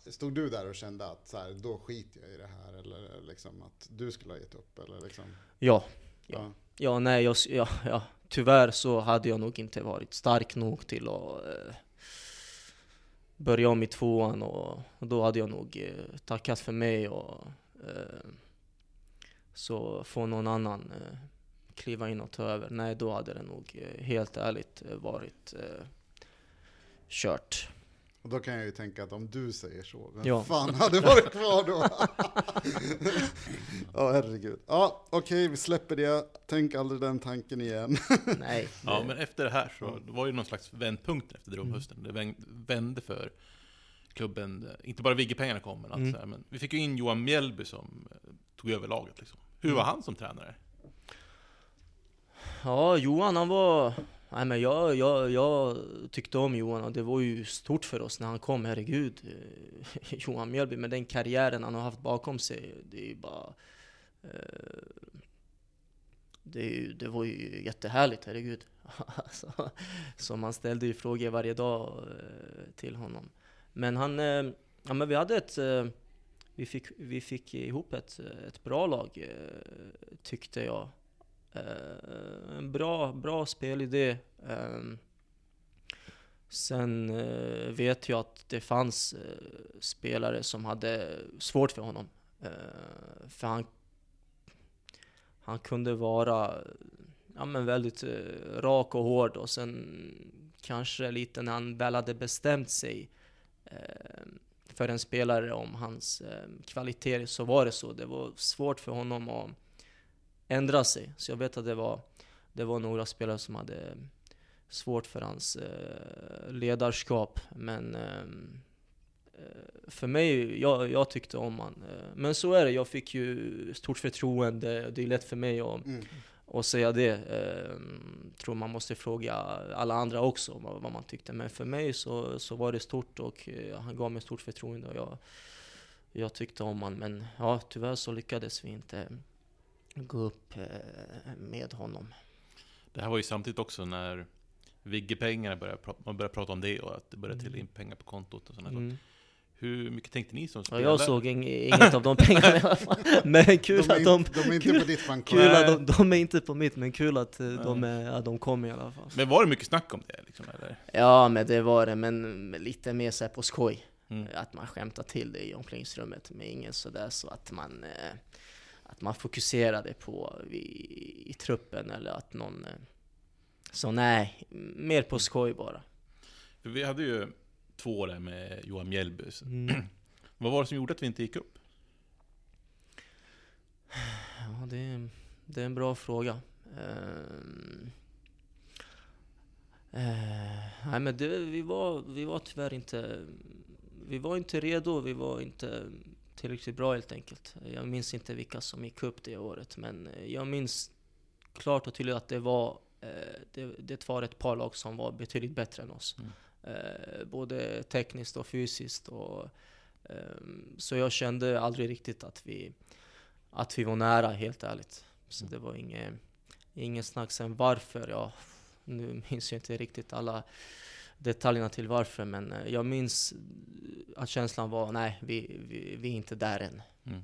Stod du där och kände att så här, då skiter jag i det här? Eller liksom att du skulle ha gett upp? Eller liksom, Ja, ja ja, nej, jag, ja, ja, tyvärr så hade jag nog inte varit stark nog till att eh, börja om i tvåan och, och då hade jag nog eh, tackat för mig och eh, så får någon annan eh, kliva in och ta över. Nej, då hade det nog eh, helt ärligt eh, varit eh, kört. Och då kan jag ju tänka att om du säger så, vem Ja. fan hade varit kvar då? Ja, herregud. Ja, okej, vi släpper det. Tänk aldrig den tanken igen. Nej. Ja, men efter det här så det var ju någon slags vändpunkt efter drömhösten. Det väng- vände för klubben. Inte bara Vigge-pengarna kom, men, allt Mm. så här, men vi fick ju in Johan Mjällby som eh, tog över laget. Liksom. Hur Mm. var han som tränare? Ja, Johan han var... Nej men jag, jag, jag tyckte om Johan och det var ju stort för oss när han kom, herregud. Eh, Johan Mjölby med den karriären han har haft bakom sig, det är ju bara... Eh, det, är ju, det var ju jättehärligt, herregud. alltså, så man ställde ju frågor varje dag eh, till honom. Men han... Eh, ja men vi hade ett... Vi, fick, vi fick ihop ett, ett bra lag, tyckte jag. En bra, bra spelidé. Ehm, sen eh, vet jag att det fanns eh, spelare som hade svårt för honom. För han, han kunde vara ja, men väldigt rak och hård och sen kanske lite när han väl hade bestämt sig ehm, för en spelare om hans ehm, kvaliteter så var det så. Det var svårt för honom att ändra sig. Så jag vet att det var, det var några spelare som hade svårt för hans eh, ledarskap. Men ehm, eh, för mig, jag, jag tyckte om han. Eh, men så är det, jag fick ju stort förtroende. Det är lätt för mig att, Mm. att säga det. Eh, tror man måste fråga alla andra också vad, vad man tyckte. Men för mig så, så var det stort och eh, han gav mig stort förtroende. Och jag, jag tyckte om han. Men ja, tyvärr så lyckades vi inte gå upp eh, med honom. Det här var ju samtidigt också när Vigge-pengarna började, man började prata om det och att det började Mm. trilla in pengar på kontot och sådana Mm. Hur mycket tänkte ni som Ja, spelare? jag såg ing, inget av de pengarna i alla fall. Men kul de, är att de... inte, de är inte kul- på ditt bankkonto. Kul att de, de är inte på mitt, men kul att eh, de, är, ja, de kom i alla fall. Men var det mycket snack om det? Liksom, eller? Ja, men det var det, men lite mer så här på skoj. Mm. Att man skämtar till det i omklädningsrummet, men ingen sådär så att man, eh, att man fokuserade på i, i truppen eller att någon... Eh, så nej, mer på skoj bara. Vi hade ju två år där med Johan Mjällby. Mm. Vad var det som gjorde att vi inte gick upp? Ja, det är, det är en bra fråga. Ehm, eh, nej, men det, vi, var, vi var tyvärr inte... Vi var inte redo, vi var inte tillräckligt bra helt enkelt. Jag minns inte vilka som gick upp det året, men eh, jag minns klart och tydligt att det var, eh, det, det var ett par lag som var betydligt bättre än oss. Mm. Eh, både tekniskt och fysiskt. Och, ehm, så jag kände aldrig riktigt att vi, att vi var nära, helt ärligt. Så Mm. det var inget, inget snack. Sen varför, ja, nu minns jag inte riktigt alla detaljerna till varför, men eh, jag minns att känslan var, nej, vi, vi, vi är inte där än. Mm.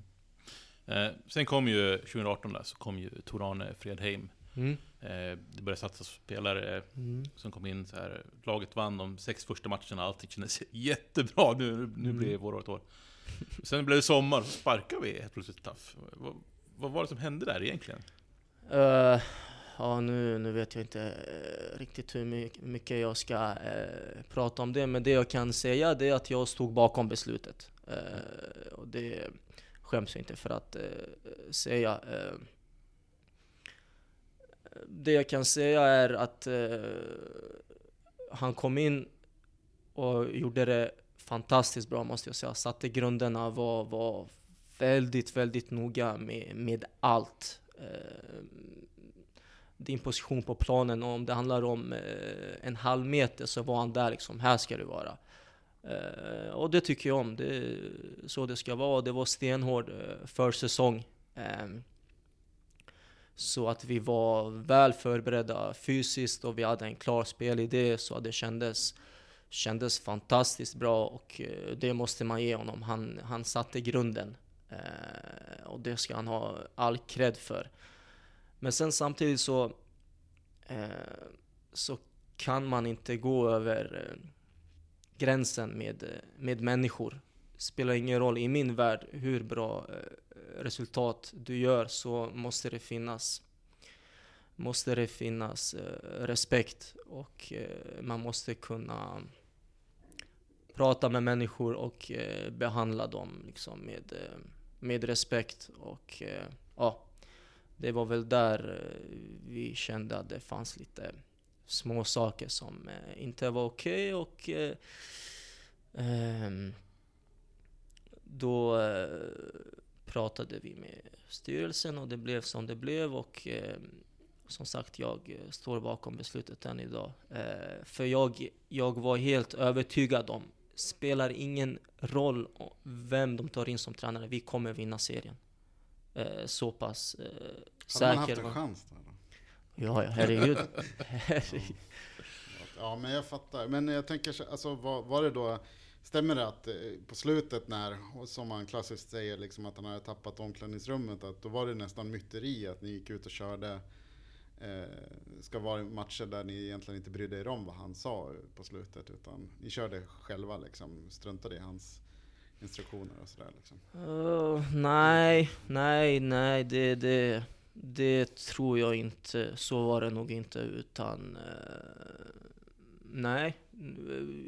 Eh, sen kom ju 2018 där, så kom ju Torane Fredheim. Mm. Eh, det började satsas spelare Mm. som kom in så här. Laget vann de sex första matcherna, allting kändes jättebra. Nu, nu Mm. blir det vårt år. Sen blev det sommar, så sparkade vi helt plötsligt Taff. Vad, vad var det som hände där egentligen? Eh, ja, nu, nu vet jag inte eh, riktigt hur mycket jag ska eh, prata om det, men det jag kan säga det är att jag stod bakom beslutet. Eh, och det skäms jag inte för att eh, säga. Eh, det jag kan säga är att eh, han kom in och gjorde det fantastiskt bra måste jag säga. Satte grunderna, var, var väldigt, väldigt noga med, med allt. Eh, din position på planen, och om det handlar om eh, en halv meter så var han där liksom, här ska du vara. Eh, och det tycker jag om, det är så det ska vara. Det var stenhård eh, försäsong. Ehm, så att vi var väl förberedda fysiskt och vi hade en klar spelidé så att det kändes, kändes fantastiskt bra och eh, det måste man ge honom. Han, han satte grunden eh, och det ska han ha all cred för. Men sen samtidigt så, eh, så kan man inte gå över eh, gränsen med, eh, med människor. Spelar ingen roll i min värld hur bra eh, resultat du gör så måste det finnas måste det finnas eh, respekt och eh, man måste kunna prata med människor och eh, behandla dem liksom med, eh, med respekt och eh, ja, det var väl där eh, vi kände att det fanns lite små saker som eh, inte var okej och eh, ehm, då pratade vi med styrelsen och det blev som det blev och ehm, som sagt, jag står bakom beslutet än idag. För jag, jag var helt övertygad om, spelar ingen roll vem de tar in som tränare, vi kommer vinna serien. Eh, så pass eh, Hade man haft säker en chans där då? Ja, ja, herregud. herregud. Ja, men jag fattar. Men jag tänker, så- alltså, var, var det då, stämmer det att eh, på slutet när, som man klassiskt säger, liksom att han hade tappat omklädningsrummet, att då var det nästan myteri att ni gick ut och körde, eh, ska vara matcher där ni egentligen inte brydde er om vad han sa på slutet, utan ni körde själva liksom, struntade i hans instruktioner och sådär liksom. Uh, nej, nej, nej, det, det, det tror jag inte. Så var det nog inte, utan... eh, nej,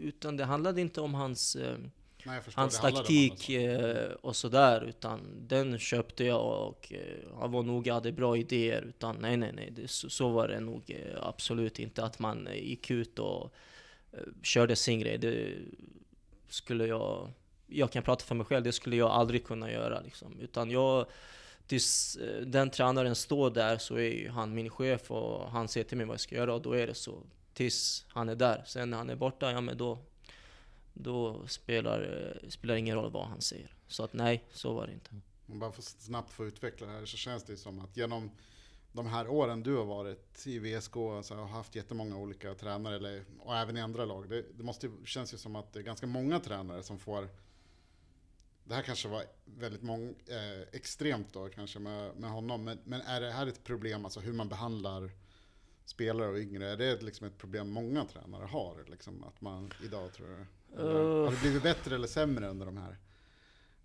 utan det handlade inte om hans, eh, Nej, förstår, hans taktik eh, och sådär, utan den köpte jag och han var noga, hade bra idéer. Utan nej, nej, nej, det, så, så var det nog absolut inte. Att man gick ut och körde sin grej. Det skulle jag jag kan prata för mig själv, det skulle jag aldrig kunna göra. Liksom. Utan jag, tills eh, den tränaren står där så är ju han min chef och han säger till mig vad jag ska göra och då är det så. Tills han är där. Sen när han är borta, ja men då, då spelar det spelar ingen roll vad han säger. Så att nej, så var det inte. Om bara för snabbt få utveckla det här så känns det ju som att genom de här åren du har varit i VSK alltså, har haft jättemånga olika tränare eller, och även i andra lag. Det, det måste känns ju som att det är ganska många tränare som får det här kanske var väldigt mång, eh, extremt då kanske med, med honom, men, men är det här ett problem, alltså hur man behandlar spelare och yngre, är det liksom ett problem många tränare har? Liksom, att man idag tror jag, eller. Har det blivit bättre eller sämre under de här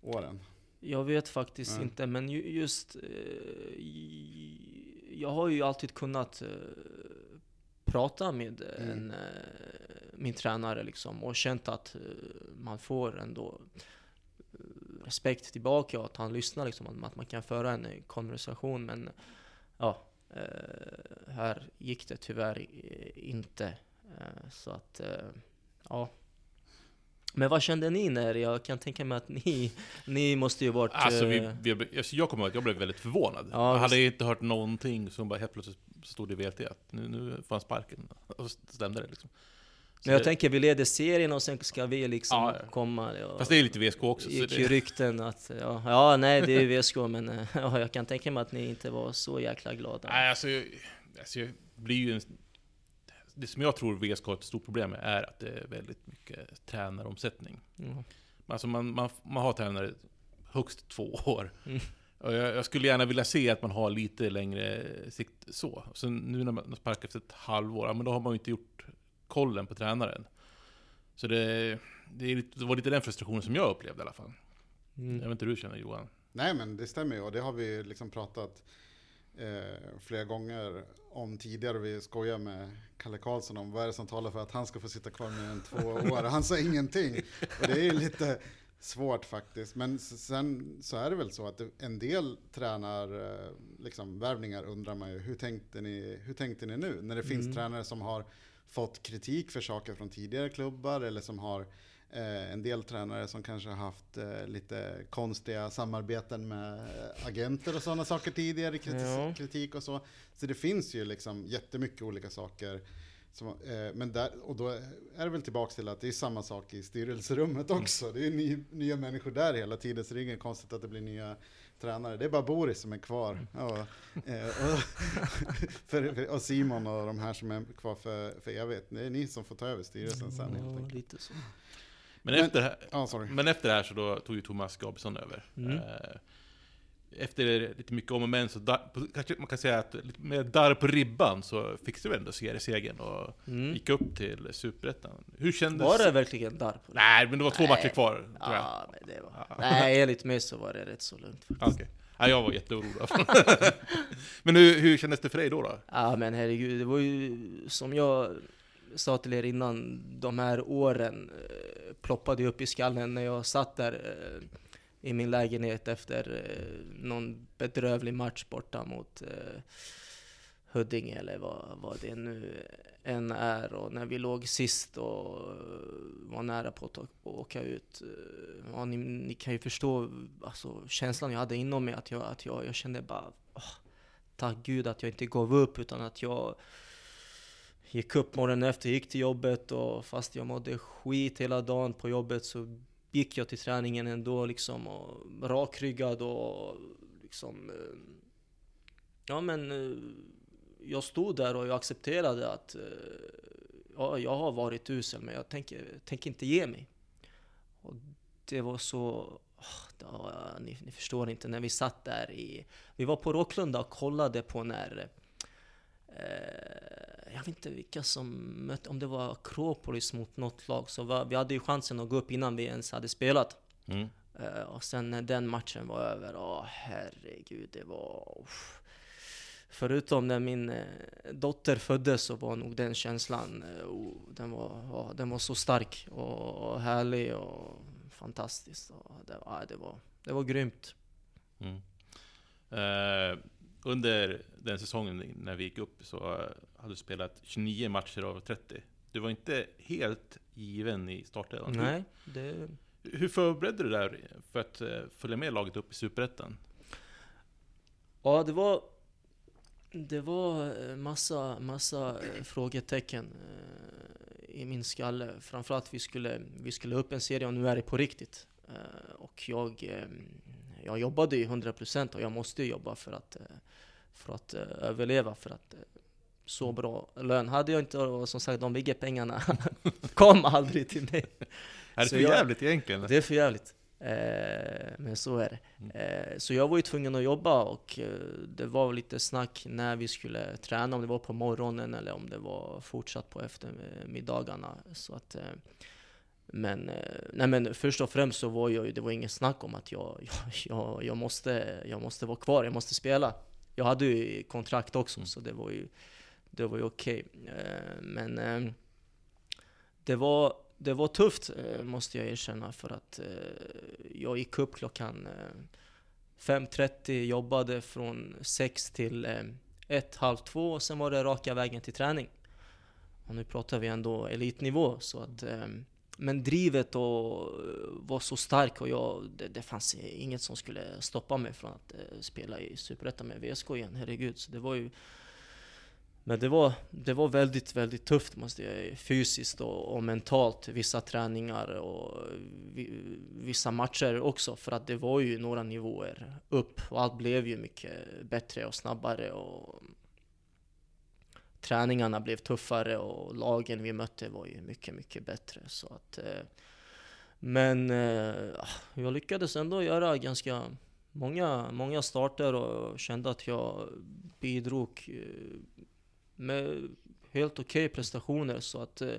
åren? Jag vet faktiskt Nej. inte, men ju, just... Eh, jag har ju alltid kunnat eh, prata med Mm. en, eh, min tränare liksom, och känt att eh, man får ändå respekt tillbaka och att han lyssnar liksom, att, man kan föra en eh, konversation. Men ja, eh, här gick det tyvärr eh, inte. Eh, så att, eh, ja. Men vad kände ni när, jag kan tänka mig att ni, ni måste ju varit... Alltså, vi, vi, alltså jag kommer ihåg att jag blev väldigt förvånad. Ja, jag hade inte hört någonting som bara helt plötsligt stod i VLT att nu, nu får han sparken. Och så stämde det liksom. Men jag tänker vi leder serien och sen ska vi liksom Ja, ja. komma. Och, fast det är lite VSK också. Så gick ju det, rykten att, ja, ja nej det är ju VSK men eh, ja, jag kan tänka mig att ni inte var så jäkla glada. nej, alltså, jag, alltså, jag blir ju en, Det som jag tror VSK har ett stort problem med är att det är väldigt mycket tränaromsättning. Mm. Alltså man, man, man har tränare högst två år. Mm. Och jag, jag skulle gärna vilja se att man har lite längre sikt så. Sen nu när man sparkar efter ett halvår, ja, men då har man ju inte gjort kollen på tränaren. Så det, det, är lite, det var lite den frustrationen som jag upplevde i alla fall. Jag Mm. vet inte hur du känner Johan? Nej men det stämmer ju och det har vi liksom pratat eh, flera gånger om tidigare. Vi skojar med Kalle Karlsson om vad är det som talar för att han ska få sitta kvar mer än två år. Han sa ingenting. Och det är ju lite svårt faktiskt. Men sen så är det väl så att en del tränar, eh, liksom, värvningar undrar man ju, hur tänkte ni, hur tänkte ni nu? När det finns Mm. tränare som har fått kritik för saker från tidigare klubbar eller som har Eh, en del tränare som kanske har haft eh, lite konstiga samarbeten med agenter och sådana saker tidigare, kritis- Ja. kritik och så. Så det finns ju liksom jättemycket olika saker. Som, eh, men där, och då är det väl tillbaka till att det är samma sak i styrelserummet också. Det är ny, nya människor där hela tiden, så det är inget konstigt att det blir nya tränare. Det är bara Boris som är kvar. Ja, eh, och, för, för, och Simon och de här som är kvar för, för evigt. Det är ni som får ta över styrelsen sen helt Ja, enkelt. lite så. Men, Men- efter, sorry. men efter det här så då tog ju Thomas Gabrielsson över. Mm. Eh, Efter lite mycket om och men så på- kanske man kan säga att lite med darr på ribban så fixade vi ändå seriesegern och Mm. gick upp till Superettan. Hur kändes Var det verkligen där? På det? Nej, men det var två Nej. matcher kvar, tror jag. Ja, men det var... Ja. Nej, enligt mig så var det rätt så lugnt. faktiskt. Ah, Okej. Ja, jag var jätteorolig. men hur, hur kändes det för dig då? då? Ja men herregud, det var ju som jag sa till er innan, de här åren eh, ploppade upp i skallen när jag satt där eh, i min lägenhet efter eh, någon bedrövlig match borta mot eh, Huddinge eller vad, vad det nu än är. Och när vi låg sist och var nära på att åka ut. Eh, ja, ni, ni kan ju förstå alltså, känslan jag hade inom mig, att jag, att jag, jag kände bara åh, tack gud att jag inte gav upp utan att jag gick upp morgonen efter, gick till jobbet och fast jag mådde skit hela dagen på jobbet så gick jag till träningen ändå liksom och rakryggad och liksom eh, Ja men eh, jag stod där och jag accepterade att eh, ja, jag har varit usel men jag tänker, tänker inte ge mig. Och det var så åh, ni, ni förstår inte, när vi satt där i... Vi var på Råklunda och kollade på när... Eh, jag vet inte vilka som mötte, om det var Akropolis mot något lag. Så var, vi hade ju chansen att gå upp innan vi ens hade spelat. Mm. Eh, och sen när den matchen var över, åh herregud, det var... uff. Förutom när min eh, dotter föddes så var nog den känslan, oh, den, var, ja, den var så stark och, härlig och fantastisk. Och det, ja, det, var, det var grymt. Mm. Eh, under den säsongen när vi gick upp så hade spelat 29 matcher av 30. Du var inte helt given i startelvan. Nej, det, Hur, förberedde du dig för att eh, följa med laget upp i Superettan? ja, det var... Det var eh, massa, massa eh, frågetecken i min skalle. Framförallt vi skulle, vi skulle upp en serie och nu är det på riktigt. Och jag, jag jobbade ju 100% och jag måste jobba för att, för att överleva. För att så bra lön hade jag inte och som sagt de bigge pengarna kom aldrig till mig. Är det Så för jag- jävligt egentligen? Det är för jävligt. Eh, men så är det. Mm. Eh, så jag var ju tvungen att jobba och eh, det var lite snack när vi skulle träna, om det var på morgonen eller om det var fortsatt på eftermiddagarna. Så att, eh, men, eh, nej men först och främst så var jag ju, det var ingen snack om att jag, jag, jag, jag, måste, jag måste vara kvar, jag måste spela. Jag hade ju kontrakt också, Mm. så det var ju, det var ju okej. Okay. men eh, det var, det var tufft, eh, måste jag erkänna, för att jag gick upp klockan 5.30, jobbade från 6 till eh, 1, halv 2 och sen var det raka vägen till träning. Och nu pratar vi ändå elitnivå, så att men drivet och, var så starkt och jag, det, det fanns inget som skulle stoppa mig från att spela i Superettan med VSK igen, herregud. Så det var ju men det var, det var väldigt, väldigt tufft måste jag säga fysiskt och, och mentalt. Vissa träningar och vi, vissa matcher också. För att det var ju några nivåer upp och allt blev ju mycket bättre och snabbare. Och träningarna blev tuffare och lagen vi mötte var ju mycket, mycket bättre. Så att, eh, men eh, jag lyckades ändå göra ganska många, många starter och kände att jag bidrog eh, med helt okej prestationer. Så att eh,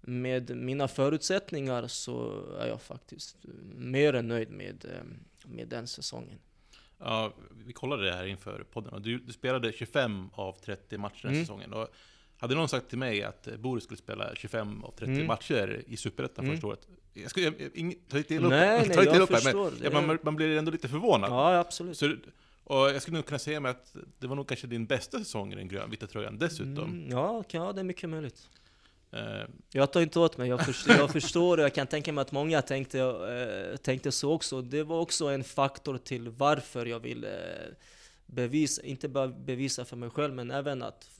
med mina förutsättningar så är jag faktiskt mer än nöjd med, eh, med den säsongen. Ja, vi kollade det här inför podden och du, du spelade 25 av 30 matcher den Mm. säsongen. Och hade någon sagt till mig att eh, Boris skulle spela 25 av 30 Mm. matcher i Superettan Mm. första året. Jag skulle, jag, ing, ta inte illa upp, Nej, nej, jag upp här, men ja, man, är- man blir ändå lite förvånad. Ja, absolut. Så, och jag skulle nog kunna säga mig att det var nog kanske din bästa säsong i den grönvita tröjan dessutom. Mm, ja, ja, det är mycket möjligt. Eh, Jag tar inte åt mig, jag förstår, jag förstår och jag kan tänka mig att många tänkte, eh, tänkte så också. Det var också en faktor till varför jag ville eh, bevisa, inte bara bevisa för mig själv, men även att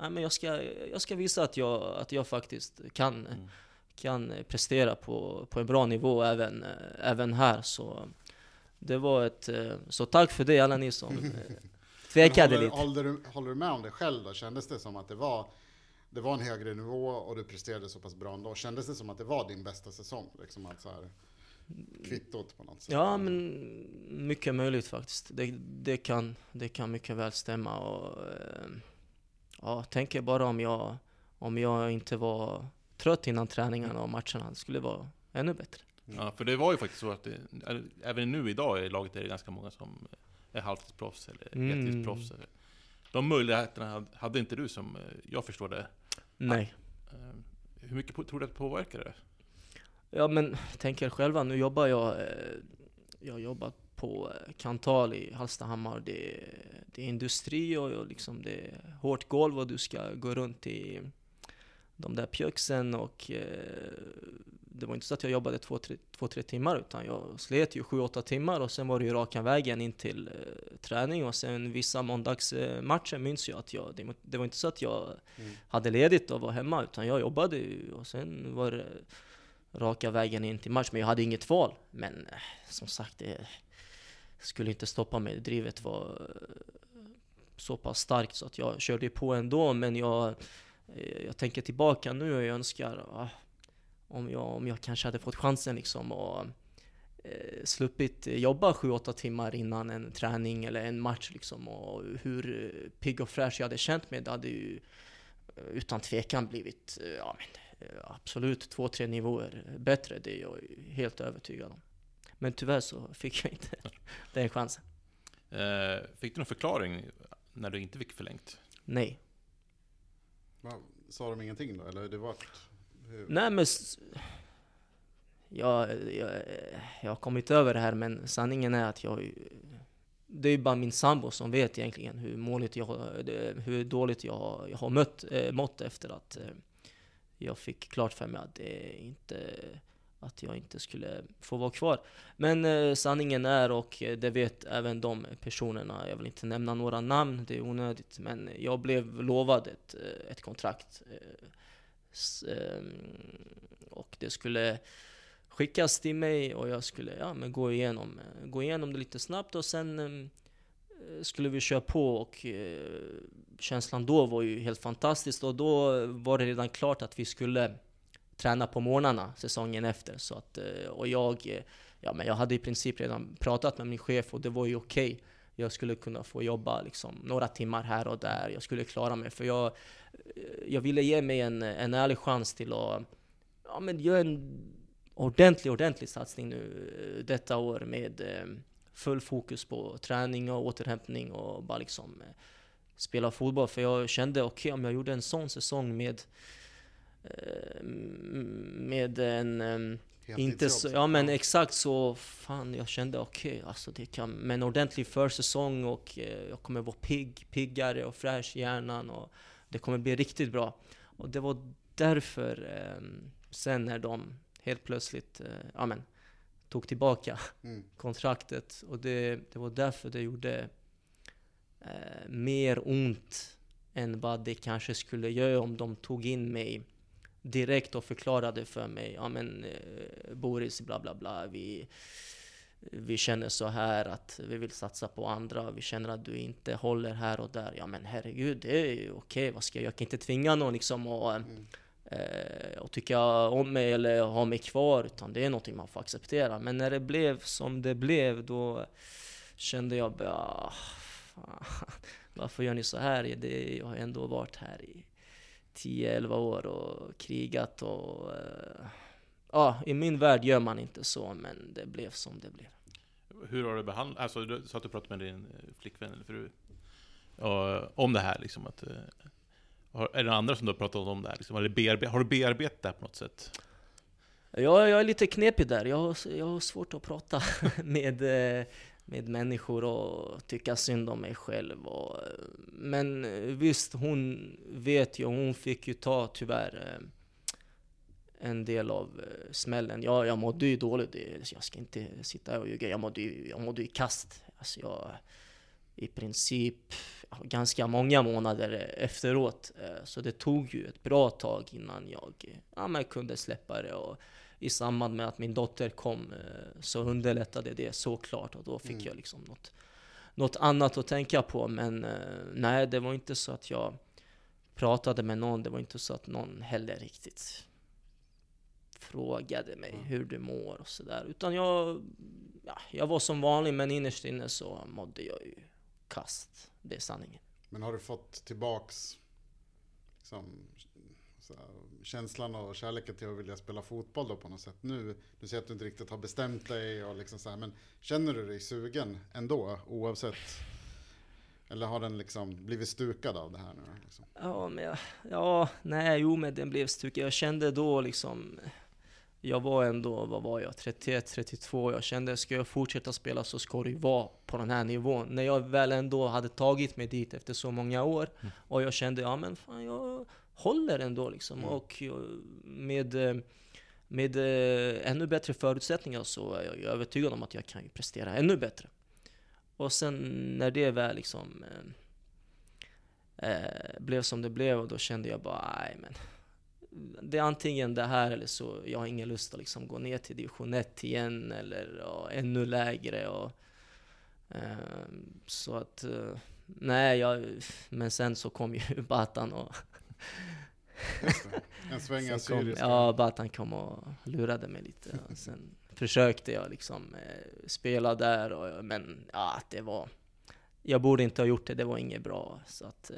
ja, men jag, ska, jag ska visa att jag, att jag faktiskt kan, Mm. kan prestera på, på en bra nivå även, även här. Så det var ett... eh, Så tack för det alla ni som eh, tvekade håller, lite. Håller du, håller du med om det själv då? Kändes det som att det var, det var en högre nivå och du presterade så pass bra ändå? Kändes det som att det var din bästa säsong? Liksom att så här, kvittot på något sätt? Ja, men mycket möjligt faktiskt. Det, det, kan, det kan mycket väl stämma. Och, eh, ja, tänker bara om jag, om jag inte var trött innan träningarna och matcherna. Det skulle vara ännu bättre. Ja, för det var ju faktiskt så att det, även nu idag i laget är det ganska många som är halvtidsproffs eller Mm. heltidsproffs. De möjligheterna hade- inte du som eh, jag förstår det. Nej. Eh, Hur mycket tror du att det påverkar det? Ja, men tänker själva, nu jobbar jag, eh, jag jobbar på Kantal i Hallstahammar. Det, är- det är industri och liksom det är hårt golv och du ska gå runt i de där pjöksen och det var inte så att jag jobbade två, tre, två, tre timmar utan jag slet ju sju, åtta timmar och sen var det ju raka vägen in till eh, träning och sen vissa måndagsmatcher minns jag att jag, det, var- det var inte så att jag Mm. hade ledigt och var hemma utan jag jobbade ju och sen var det raka vägen in till match. Men jag hade inget val. Men eh, som sagt, det skulle inte stoppa mig. Drivet var eh, så pass starkt så att jag körde på ändå. Men jag, eh, jag tänker tillbaka nu och jag önskar ah, om, jag, om jag kanske hade fått chansen liksom och eh, sluppit jobba 7-8 timmar innan en träning eller en match liksom. Och hur eh, pigg och fräsch jag hade känt mig, det hade ju eh, utan tvekan blivit eh, ja, men, absolut två, tre nivåer bättre. Det är jag ju helt övertygad om. Men tyvärr så fick jag inte den chansen. Fick du någon förklaring när du inte fick förlängt? Nej. Va, Sa de ingenting då? Eller det var hur? Nej men... Jag, jag, jag har kommit över det här men sanningen är att jag... Det är bara min sambo som vet egentligen hur, måligt jag, hur dåligt jag, har- jag har mött, eh, mått efter att eh, jag fick klart för mig att det inte att jag inte skulle få vara kvar. Men eh, sanningen är, och det vet även de personerna, jag vill inte nämna några namn, det är onödigt, men jag blev lovad ett, ett kontrakt. Ehm, och det skulle skickas till mig och jag skulle ja, men gå, igenom, gå igenom det lite snabbt och sen ehm, skulle vi köra på och eh, känslan då var ju helt fantastisk och då var det redan klart att vi skulle träna på morgnarna säsongen efter. Så att, eh, och jag, eh, ja, men jag hade i princip redan pratat med min chef och det var ju okej. Okay. Jag skulle kunna få jobba liksom, några timmar här och där. Jag skulle klara mig. För jag, eh, jag ville ge mig en, en ärlig chans till att ja, men göra en ordentlig, ordentlig satsning nu eh, detta år med eh, full fokus på träning och återhämtning och bara liksom spela fotboll. För jag kände, okej okay, om jag gjorde en sån säsong med med en inte så, ja men exakt så, fan jag kände okej, okay, alltså det kan, med en ordentlig försäsong och eh, jag kommer vara pigg, piggare och fräsch i hjärnan och det kommer bli riktigt bra. Och det var därför, eh, sen när de helt plötsligt, eh, ja men, tog tillbaka mm. kontraktet och det, det var därför det gjorde eh, mer ont än vad det kanske skulle göra om de tog in mig direkt och förklarade för mig, ja men eh, Boris, bla bla bla, vi, vi känner så här att vi vill satsa på andra, vi känner att du inte håller här och där. Ja men herregud, det är ju okej, vad ska jag, jag kan inte tvinga någon liksom att mm. eh, och tycka om mig eller ha mig kvar, utan det är någonting man får acceptera. Men när det blev som det blev, då kände jag bara, varför gör ni så här? Det, jag har ändå varit här i 10-11 år och krigat och... Uh, ja, i min värld gör man inte så, men det blev som det blev. Hur har du behandlat, alltså du sa att du pratade med din eh, flickvän eller fru och, om det här liksom att... Uh, är det andra som du har pratat om det här? Liksom? Har, du har du bearbetat det här på något sätt? Ja, jag är lite knepig där. Jag har, jag har svårt att prata med, med människor och tycka synd om mig själv. Och, men visst, hon vet ju, hon fick ju ta tyvärr eh, en del av eh, smällen. Ja, jag mådde ju dåligt, jag ska inte sitta här och ljuga. Jag mådde ju, jag mådde ju kast. Alltså jag, i princip ganska många månader eh, efteråt. Så det tog ju ett bra tag innan jag ja, kunde släppa det. Och i samband med att min dotter kom eh, så underlättade det såklart och då fick mm. jag liksom något, något annat att tänka på. Men eh, nej, det var inte så att jag pratade med någon. Det var inte så att någon heller riktigt frågade mig mm. hur du mår och sådär. Utan jag, ja, jag var som vanlig, men innerst inne så mådde jag ju kast. Det är sanningen. Men har du fått tillbaks liksom, känslan och kärleken till att vilja spela fotboll då på något sätt nu? Du säger att du inte riktigt har bestämt dig och liksom så här, men känner du dig sugen ändå oavsett? Eller har den liksom blivit stukad av det här nu? Liksom? Ja, men jag, ja, nej, jo, men den blev stukad. Jag kände då liksom, jag var ändå, vad var jag, 31, 32. Jag kände, ska jag fortsätta spela så ska det ju vara på den här nivån. När jag väl ändå hade tagit mig dit efter så många år, mm. och jag kände, ja men fan, jag håller ändå liksom. Mm. Och med, med eh, ännu bättre förutsättningar så är jag övertygad om att jag kan prestera ännu bättre. Och sen när det väl liksom eh, eh, blev som det blev, och då kände jag bara, nej men det är antingen det här eller så, jag har ingen lust att liksom gå ner till division 1 igen eller ja, ännu lägre. Och, eh, så att, eh, nej, jag, men sen så kom ju Batan och en sväng assyriska. Ja, Batan kom och lurade mig lite. Och sen försökte jag liksom eh, spela där, och, men ja, det var... Jag borde inte ha gjort det, det var inget bra. Så att eh,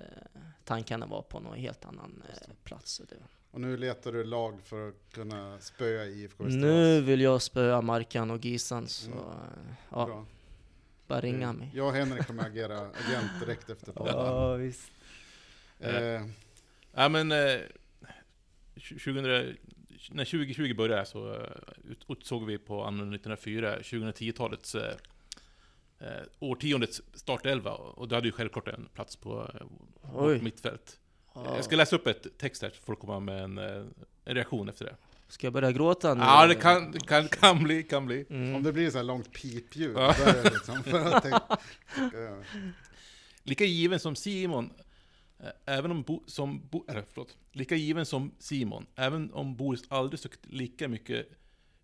tankarna var på någon helt annan eh, plats. Och, det och nu letar du lag för att kunna spöa IFK Västerås? Nu vill jag spöa Markan och Gisan, så mm. ja. Bra. Bara ringa mig. Jag och Henrik kommer agera agent direkt efter podden. Ja, visst. Eh, Ja men, eh, 2000, när 2020 började så uh, utsåg vi på anno 1904 2010-talets uh, uh, årtiondets startelva. Och du hade ju självklart en plats på uh, mittfält. Jag ska läsa upp ett text här så får du komma med en, en reaktion efter det. Ska jag börja gråta nu? Ja, det kan, kan, kan bli, kan bli. Mm. Om det blir så här långt pipljud, ja. liksom för att tänka, Lika given som Simon Eh, Eh, även om Bo, som Bo, eller, förlåt, lika given som Simon, även om Boris aldrig sökt lika mycket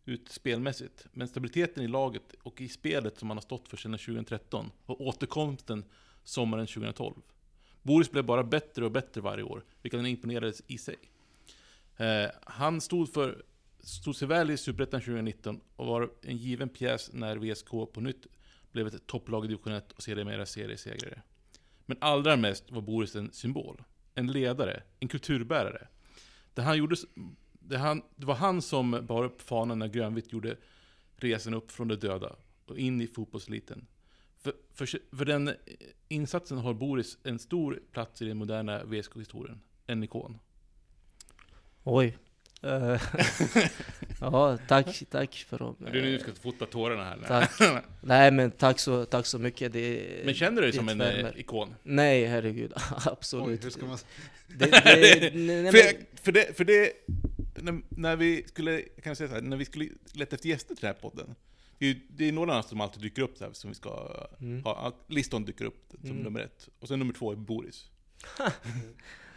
ut spelmässigt, men stabiliteten i laget och i spelet som han har stått för sedan 2013 och återkomsten sommaren 2012. Boris blev bara bättre och bättre varje år, vilket han imponerades i sig. Eh, han stod för stod sig väl i Superettan 2019 och var en given pjäs när VSK på nytt blev ett topplag i division 1 och sedermera seriesegrare. Men allra mest var Boris en symbol. En ledare, en kulturbärare. Det, han gjorde, det, han, det var han som bar upp fanan när Grönvitt gjorde resan upp från de döda och in i fotbollseliten. För, för, för den insatsen har Boris en stor plats i den moderna VSK-historien. En ikon. Oj. Eh, ja, tack, tack för dem. Det är nu du ska fota tårarna här. Tack. Nej men tack så, tack så mycket. Det, Men känner du dig det som en värmer. eh, ikon? Nej, herregud. Oj, Absolut. ska man... det, det, nej, för, det, för det när, när vi skulle, kan jag säga så här, när vi skulle leta efter gäster till den här podden, det är, några som alltid dyker upp så här, som vi ska Mm. ha. Liston dyker upp som Mm. nummer ett, och sen nummer två är Boris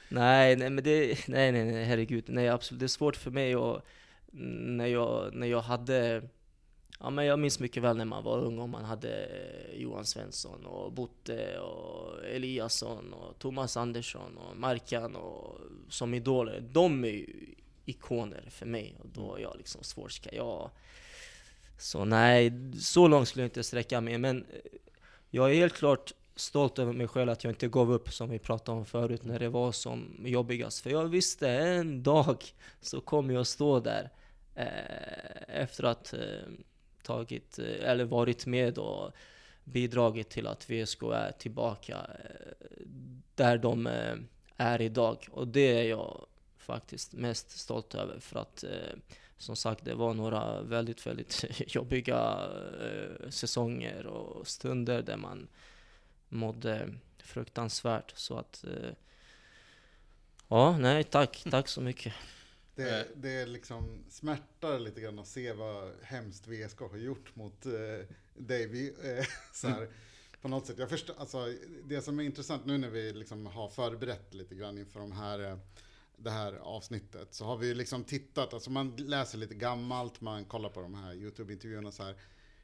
nej, nej, men det, nej, nej, nej, herregud. Nej, absolut. Det är svårt för mig och när jag, när jag hade, ja men jag minns mycket väl när man var ung och man hade eh, Johan Svensson och Botte och Eliasson och Thomas Andersson och Markan och som idoler. De är ju ikoner för mig och då är jag liksom svårt ska jag... Så nej, så långt skulle jag inte sträcka mig men eh, jag är helt klart stolt över mig själv att jag inte gav upp som vi pratade om förut när det var som jobbigast. För jag visste en dag så kommer jag stå där eh, efter att eh, tagit, eh, eller varit med och bidragit till att VSK är tillbaka eh, där de eh, är idag. Och det är jag faktiskt mest stolt över för att eh, som sagt, det var några väldigt, väldigt jobbiga eh, säsonger och stunder där man mådde fruktansvärt. Så att... Eh, ja, nej, tack. Tack så mycket. Det, Eh. det är liksom smärtar lite grann att se vad hemskt VSK har gjort mot eh, dig. Vi, eh, så här, på något sätt. Jag förstår, alltså, det som är intressant nu när vi liksom har förberett lite grann inför de här, eh, det här avsnittet så har vi liksom tittat, alltså man läser lite gammalt, man kollar på de här YouTube-intervjuerna så här.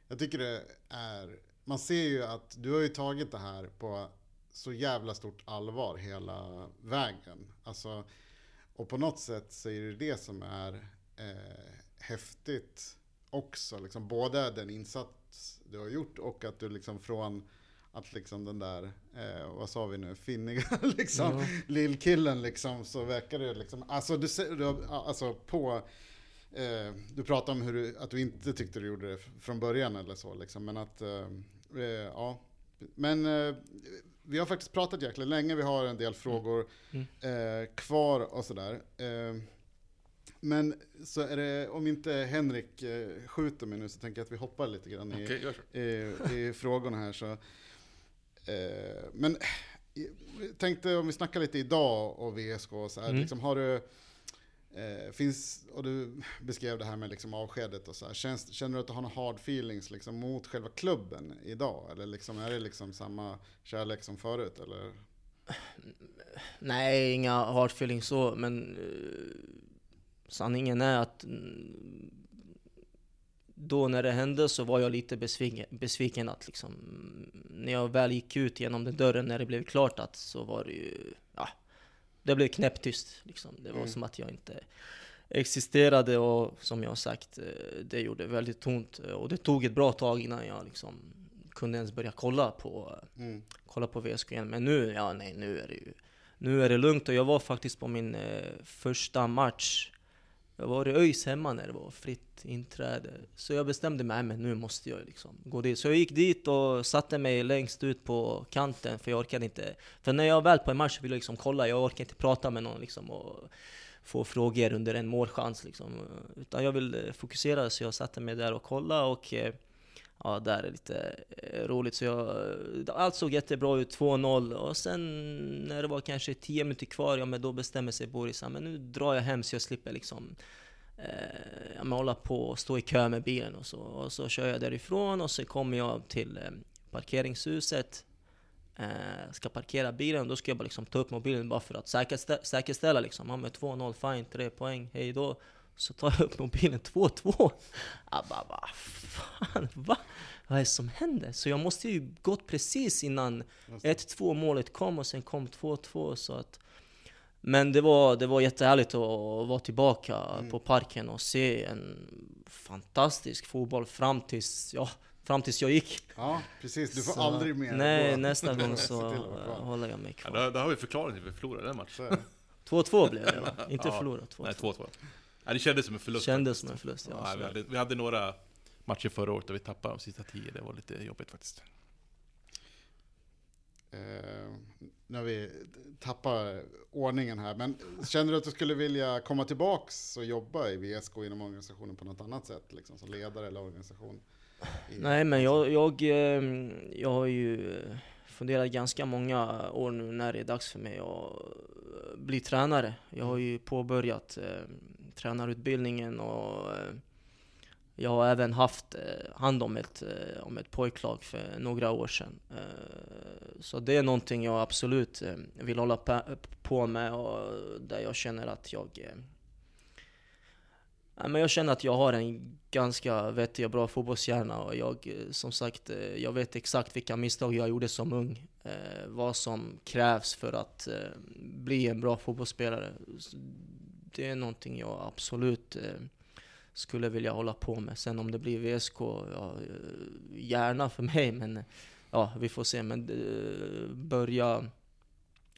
Jag tycker det är, man ser ju att du har ju tagit det här på så jävla stort allvar hela vägen. Alltså, och på något sätt så är det det som är eh, häftigt också. Liksom, både den insats du har gjort och att du liksom från att liksom den där, eh, vad sa vi nu, finniga liksom, Ja. lillkillen liksom, så verkar det liksom, alltså du, ser- du alltså på, eh, du pratade om hur du, att du inte tyckte du gjorde det från början eller så liksom, men att, eh, eh, ja. Men eh, vi har faktiskt pratat jäkla länge, vi har en del frågor Mm. eh, kvar och sådär. Eh, men så är det, om inte Henrik eh, skjuter mig nu så tänker jag att vi hoppar lite grann i, så. i, i frågorna här. Så, eh, men jag tänkte om vi snackar lite idag och VSK och så här, Mm. liksom, har du Eh, finns, och du beskrev det här med liksom avskedet och så här. Känns, känner du att du har några hard feelings liksom mot själva klubben idag? Eller liksom, är det liksom samma kärlek som förut? Eller? Nej, inga hard feelings så, men eh, sanningen är att mm, då när det hände så var jag lite besviken, besviken att liksom, mm, när jag väl gick ut genom den dörren när det blev klart att så var det ju, ja, det blev knäpptyst liksom. Det var Mm. som att jag inte existerade och som jag sagt, eh, det gjorde väldigt ont och det tog ett bra tag innan jag liksom kunde ens börja kolla på Mm. kolla på VSK igen. Men nu, ja nej, nu är det ju nu är det lugnt och jag var faktiskt på min eh, första match. Jag var i ÖIS hemma när det var fritt inträde. Så jag bestämde mig, men nu måste jag liksom gå dit. Så jag gick dit och satte mig längst ut på kanten för jag orkade inte. För när jag väl på en match vill jag liksom kolla, jag orkar inte prata med någon liksom och få frågor under en målchans liksom. Utan jag vill eh, fokusera så jag satte mig där och kollade och eh, Ja, där är lite eh, roligt. Så jag, allt såg jättebra ut, 2-0. Och sen när det var kanske 10 minuter kvar, ja men då bestämmer sig Boris, ja, men nu drar jag hem så jag slipper liksom eh, ja, men hålla på och stå i kö med bilen och så. Och så kör jag därifrån och så kommer jag till eh, parkeringshuset. Eh, ska parkera bilen, då ska jag bara liksom ta upp mobilen bara för att säkerställa, säkerställa liksom. Ja, med 2-0, fine, 3 poäng, hej då. Så tar jag upp mobilen 2-2. Jag bara, vad fan, va? Vad är det som händer? Så jag måste ju gått precis innan Just det. 1-2 målet kom och sen kom 2-2 så att Men det var, det var jättehärligt att vara tillbaka Mm. på parken och se en fantastisk fotboll fram tills, ja, fram tills jag gick. Ja, precis. Du får Så- aldrig mer Nej, gå. nästa gång så håller jag mig Ja, kvar. där, där har vi förklaringen till att vi förlorade den matchen. Så är det. 2-2 blev det va? Inte Ja. förlora, 2-2. Nej, 2-2. Ja, det kändes som en förlust. Kändes som en förlust, ja. Ja, vi, hade, vi hade några matcher förra året där vi tappade de sista tio. Det var lite jobbigt faktiskt. Eh, när vi tappar ordningen här. Men känner du att du skulle vilja komma tillbaks och jobba i VSK inom organisationen på något annat sätt? Liksom, som ledare eller organisation? I- Nej men jag, jag, eh, jag har ju eh, funderat ganska många år nu när det är dags för mig att eh, bli tränare. Jag har ju påbörjat eh, tränarutbildningen och eh, jag har även haft eh, hand om ett, eh, om ett pojklag för några år sedan. Så det är någonting jag absolut vill hålla på med och där jag känner att jag men jag känner att jag har en ganska vettig och bra fotbollshjärna och jag, som sagt, jag vet exakt vilka misstag jag gjorde som ung. Vad som krävs för att bli en bra fotbollsspelare. Det är någonting jag absolut eh, skulle vilja hålla på med. Sen om det blir VSK, ja, eh, gärna för mig, men ja, vi får se. Men eh, börja,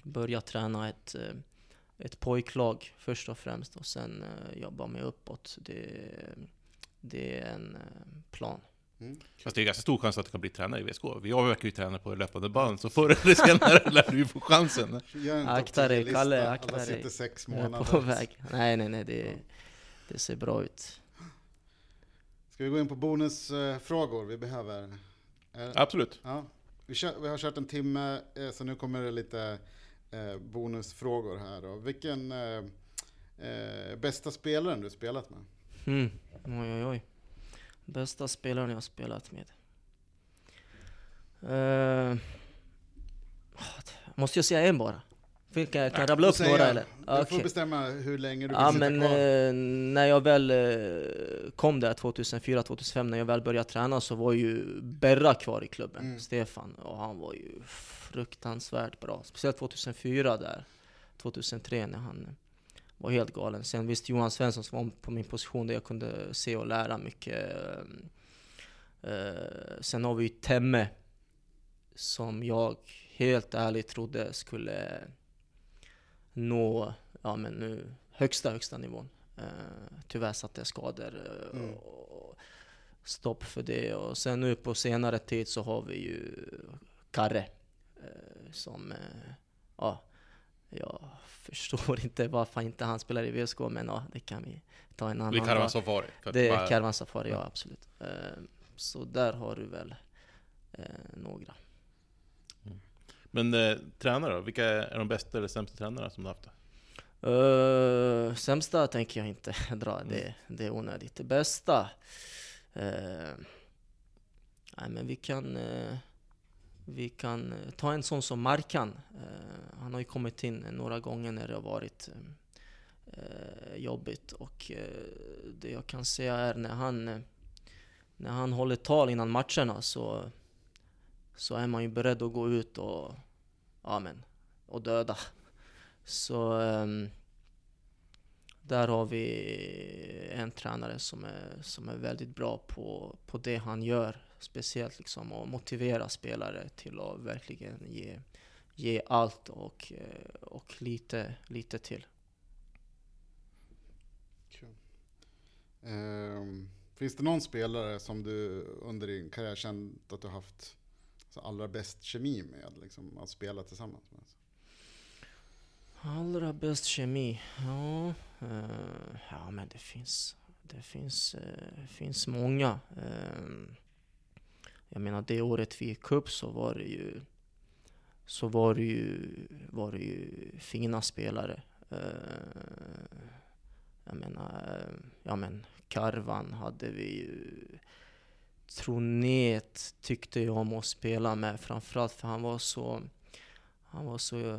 börja träna ett ett pojklag först och främst och sen jobba mig uppåt. Det, det är en plan. Mm. Fast det är ganska stor chans att du kan bli tränare i VSK. Jag verkar ju träna på löpande band, så förr eller senare lär du ju få chansen. Akta dig, 10-lista. Kalle, akta dig. sitter sex månader. på väg. Nej, nej, nej. Det, det ser bra ut. Ska vi gå in på bonusfrågor vi behöver? Eh, Absolut. Ja, vi, kör, vi har kört en timme, eh, så nu kommer det lite eh, bonusfrågor här. Då. Vilken eh, eh, bästa spelaren du spelat med? Mm. Oj, oj, oj. Bästa spelaren jag har spelat med. Eh, måste jag säga en bara? Vilka, kan jag rabbla upp några eller? Du Ah, får bestämma hur länge du Ja vill sitta men kvar. eh, när jag väl eh, kom där 2004-2005, när jag väl började träna så var ju Berra kvar i klubben, Mm. Stefan. Och han var ju fruktansvärt bra. Speciellt 2004 där, 2003 när han var helt galen. Sen visst Johan Svensson som var på min position där jag kunde se och lära mycket. Eh, sen har vi ju Temme, som jag helt ärligt trodde skulle nå ja, men nu, högsta, högsta nivån. Eh, tyvärr satte jag skador eh, Mm. och stopp för det. Och sen nu på senare tid så har vi ju Karre eh, som, eh, ja, jag förstår inte varför inte han spelar i VSK, men ja, det kan vi ta en annan kan dag. ha safari. Det är Caravan Safari, ja absolut. Eh, så där har du väl eh, några. Men eh, tränare då? Vilka är de bästa eller sämsta tränarna som du haft? Uh, sämsta tänker jag inte dra, Mm. det, det är onödigt. Det bästa? eh, nej men vi kan, eh, vi kan eh, ta en sån som Markan. Eh, han har ju kommit in några gånger när det har varit eh, jobbigt. Och det jag kan säga är när han, när han håller tal innan matcherna så, så är man ju beredd att gå ut och, amen, och döda. Så där har vi en tränare som är, som är väldigt bra på, på det han gör. Speciellt liksom att motivera spelare till att verkligen ge, ge allt och, eh, och lite, lite till. Kul. Ehm, finns det någon spelare som du under din karriär känt att du haft allra bäst kemi med? Liksom, att spela tillsammans med? Allra bäst kemi? Ja, eh, ja men det finns, det finns, eh, finns många. Eh, jag menar det året vi gick upp så var det ju så var det ju, var det ju fina spelare. Eh, jag menar, ja men Karvan hade vi ju. Tronet tyckte jag om att spela med framförallt för han var så han var så,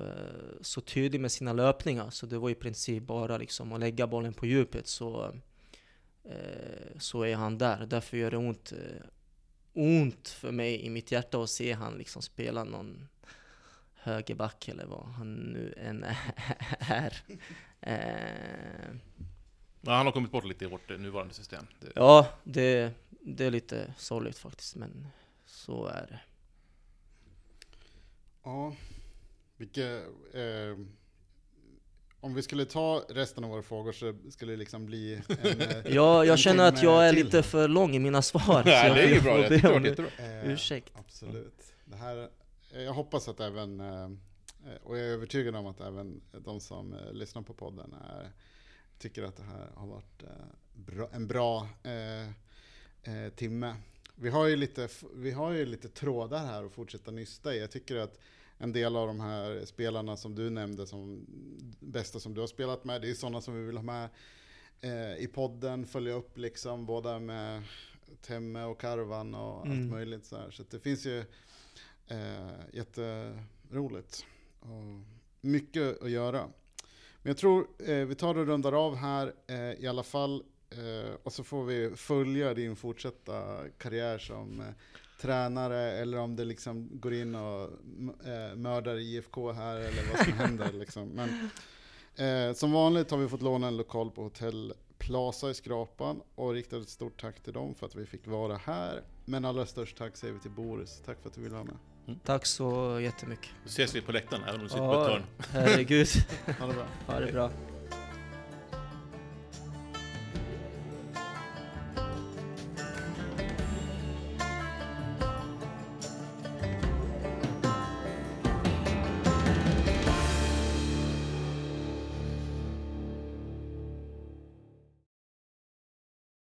så tydlig med sina löpningar så det var i princip bara liksom att lägga bollen på djupet så, eh, så är han där. Därför gör det ont, eh, ont för mig i mitt hjärta att se han liksom spela någon högerback eller vad han nu än är. Eh, Ja, han har kommit bort lite i vårt eh, nuvarande system. Det, ja, det, det är lite sorgligt faktiskt, men så är det. Ja, vilka... Eh, om vi skulle ta resten av våra frågor så skulle det liksom bli en... eh, Ja, en jag känner att jag är till lite för lång i mina svar. Nej, det är ju bra. Det var jättebra. Eh, Ursäkt. Absolut. Det här, eh, jag hoppas att även, eh, eh, och jag är övertygad om att även de som eh, lyssnar på podden är, tycker att det här har varit eh, bra, en bra eh, eh, timme. Vi har, ju lite, vi har ju lite trådar här att fortsätta nysta i. Jag tycker att en del av de här spelarna som du nämnde som bästa som du har spelat med, det är sådana som vi vill ha med eh, i podden, följa upp liksom, båda med Temme och Karvan och allt Mm. möjligt så här. Så det finns ju eh, jätteroligt och mycket att göra. Men jag tror eh, vi tar och rundar av här eh, i alla fall. Eh, och så får vi följa din fortsatta karriär som eh, tränare eller om det liksom går in och eh, mördar IFK här eller vad som händer. Liksom. Men eh, som vanligt har vi fått låna en lokal på Hotell Plaza i Skrapan och riktar ett stort tack till dem för att vi fick vara här. Men allra störst tack säger vi till Boris. Tack för att du ville vara med. Tack så jättemycket. Då ses vi på läktaren, även om du sitter på ett Ja, hörn. herregud. Ha det bra. Ha det bra.